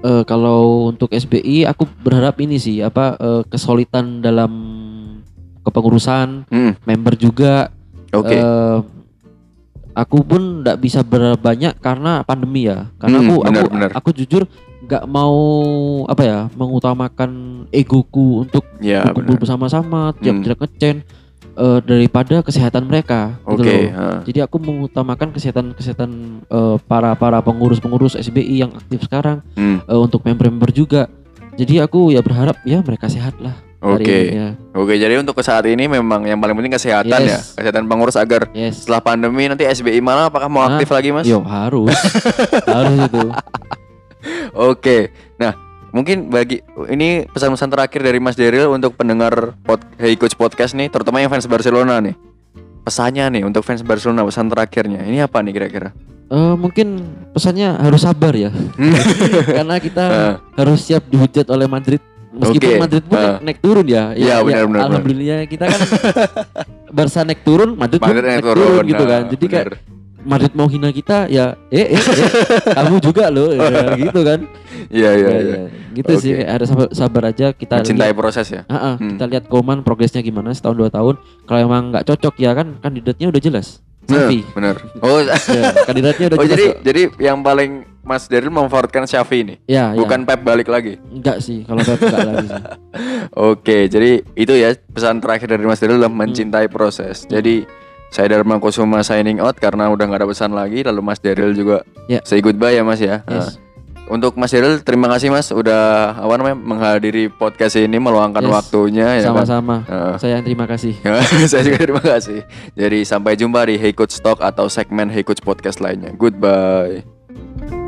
Speaker 2: Eh, kalau untuk SBI aku berharap ini sih apa eh, kesulitan dalam kepengurusan,
Speaker 1: Hmm,
Speaker 2: member juga
Speaker 1: oke.
Speaker 2: Eh, aku pun nggak bisa berbanyak banyak karena pandemi ya. Karena
Speaker 1: Hmm,
Speaker 2: aku
Speaker 1: benar,
Speaker 2: aku
Speaker 1: benar.
Speaker 2: aku jujur nggak mau apa ya mengutamakan egoku untuk
Speaker 1: ya,
Speaker 2: berkumpul bersama-sama,
Speaker 1: Hmm.
Speaker 2: tiap tidak ngecen eh, daripada kesehatan mereka. gitu
Speaker 1: Oke,
Speaker 2: loh.
Speaker 1: heeh.
Speaker 2: Jadi aku mengutamakan kesehatan kesehatan eh, para para pengurus pengurus SBI yang aktif sekarang
Speaker 1: Hmm,
Speaker 2: eh, untuk member-member juga. Jadi aku ya berharap ya mereka sehat lah.
Speaker 1: Oke.
Speaker 2: ini, ya.
Speaker 1: Oke, jadi untuk saat ini memang yang paling penting kesehatan ya,
Speaker 2: Yes.
Speaker 1: kesehatan pengurus agar
Speaker 2: Yes.
Speaker 1: setelah pandemi nanti SBI Malang apakah mau
Speaker 2: Ah,
Speaker 1: aktif lagi Mas?
Speaker 2: Yo harus harus itu.
Speaker 1: Oke. Nah, mungkin bagi ini pesan-pesan terakhir dari Mas Daryl untuk pendengar pod, Hey Coach Podcast nih, terutama yang fans Barcelona nih. Pesannya nih untuk fans Barcelona pesan terakhirnya. Ini apa nih kira-kira?
Speaker 2: Eh, mungkin pesannya harus sabar ya, karena kita
Speaker 1: Ah.
Speaker 2: harus siap dihujat oleh Madrid. Meskipun Madrid pun
Speaker 1: ah.
Speaker 2: naik, naik turun ya,
Speaker 1: Iya, benar, benar, benar.
Speaker 2: Alhamdulillah kita kan Barca naik turun, Madrid, pun
Speaker 1: Madrid
Speaker 2: naik, turun, gitu
Speaker 1: nah,
Speaker 2: kan. Jadi kayak
Speaker 1: bener.
Speaker 2: Madrid mau hina kita ya, eh, eh, eh kamu juga loh, ya, gitu kan.
Speaker 1: Iya, iya,
Speaker 2: Ya,
Speaker 1: iya.
Speaker 2: ya. Gitu sih,
Speaker 1: Oke.
Speaker 2: kayak harus sabar, sabar aja kita lihat,
Speaker 1: proses ya.
Speaker 2: Ah, ah,
Speaker 1: Hmm.
Speaker 2: kita lihat Koman progresnya gimana setahun dua tahun. Kalau emang nggak cocok ya kan kandidatnya udah jelas. Safi.
Speaker 1: Bener. Oh,
Speaker 2: ya, kandidatnya udah
Speaker 1: oh
Speaker 2: jelas.
Speaker 1: jadi
Speaker 2: kok.
Speaker 1: jadi yang paling Mas Daryl memfavoritkan Xavi nih,
Speaker 2: ya, ya.
Speaker 1: bukan Pep balik lagi.
Speaker 2: Enggak sih, kalau Pep enggak lagi sih.
Speaker 1: Oke, jadi itu ya pesan terakhir dari Mas Daryl adalah mencintai proses. Jadi saya Dharma Kusuma signing out karena udah nggak ada pesan lagi. Lalu Mas Daryl juga
Speaker 2: Ya.
Speaker 1: say goodbye ya Mas ya.
Speaker 2: Yes.
Speaker 1: Nah, untuk Mas Daryl terima kasih Mas udah apa namanya menghadiri podcast ini meluangkan
Speaker 2: Yes.
Speaker 1: waktunya ya kan.
Speaker 2: Sama-sama.
Speaker 1: Heeh.
Speaker 2: Saya yang terima kasih.
Speaker 1: saya juga terima kasih. Jadi sampai jumpa di Hey Coach Talk atau segmen Hey Coach Podcast lainnya. Goodbye.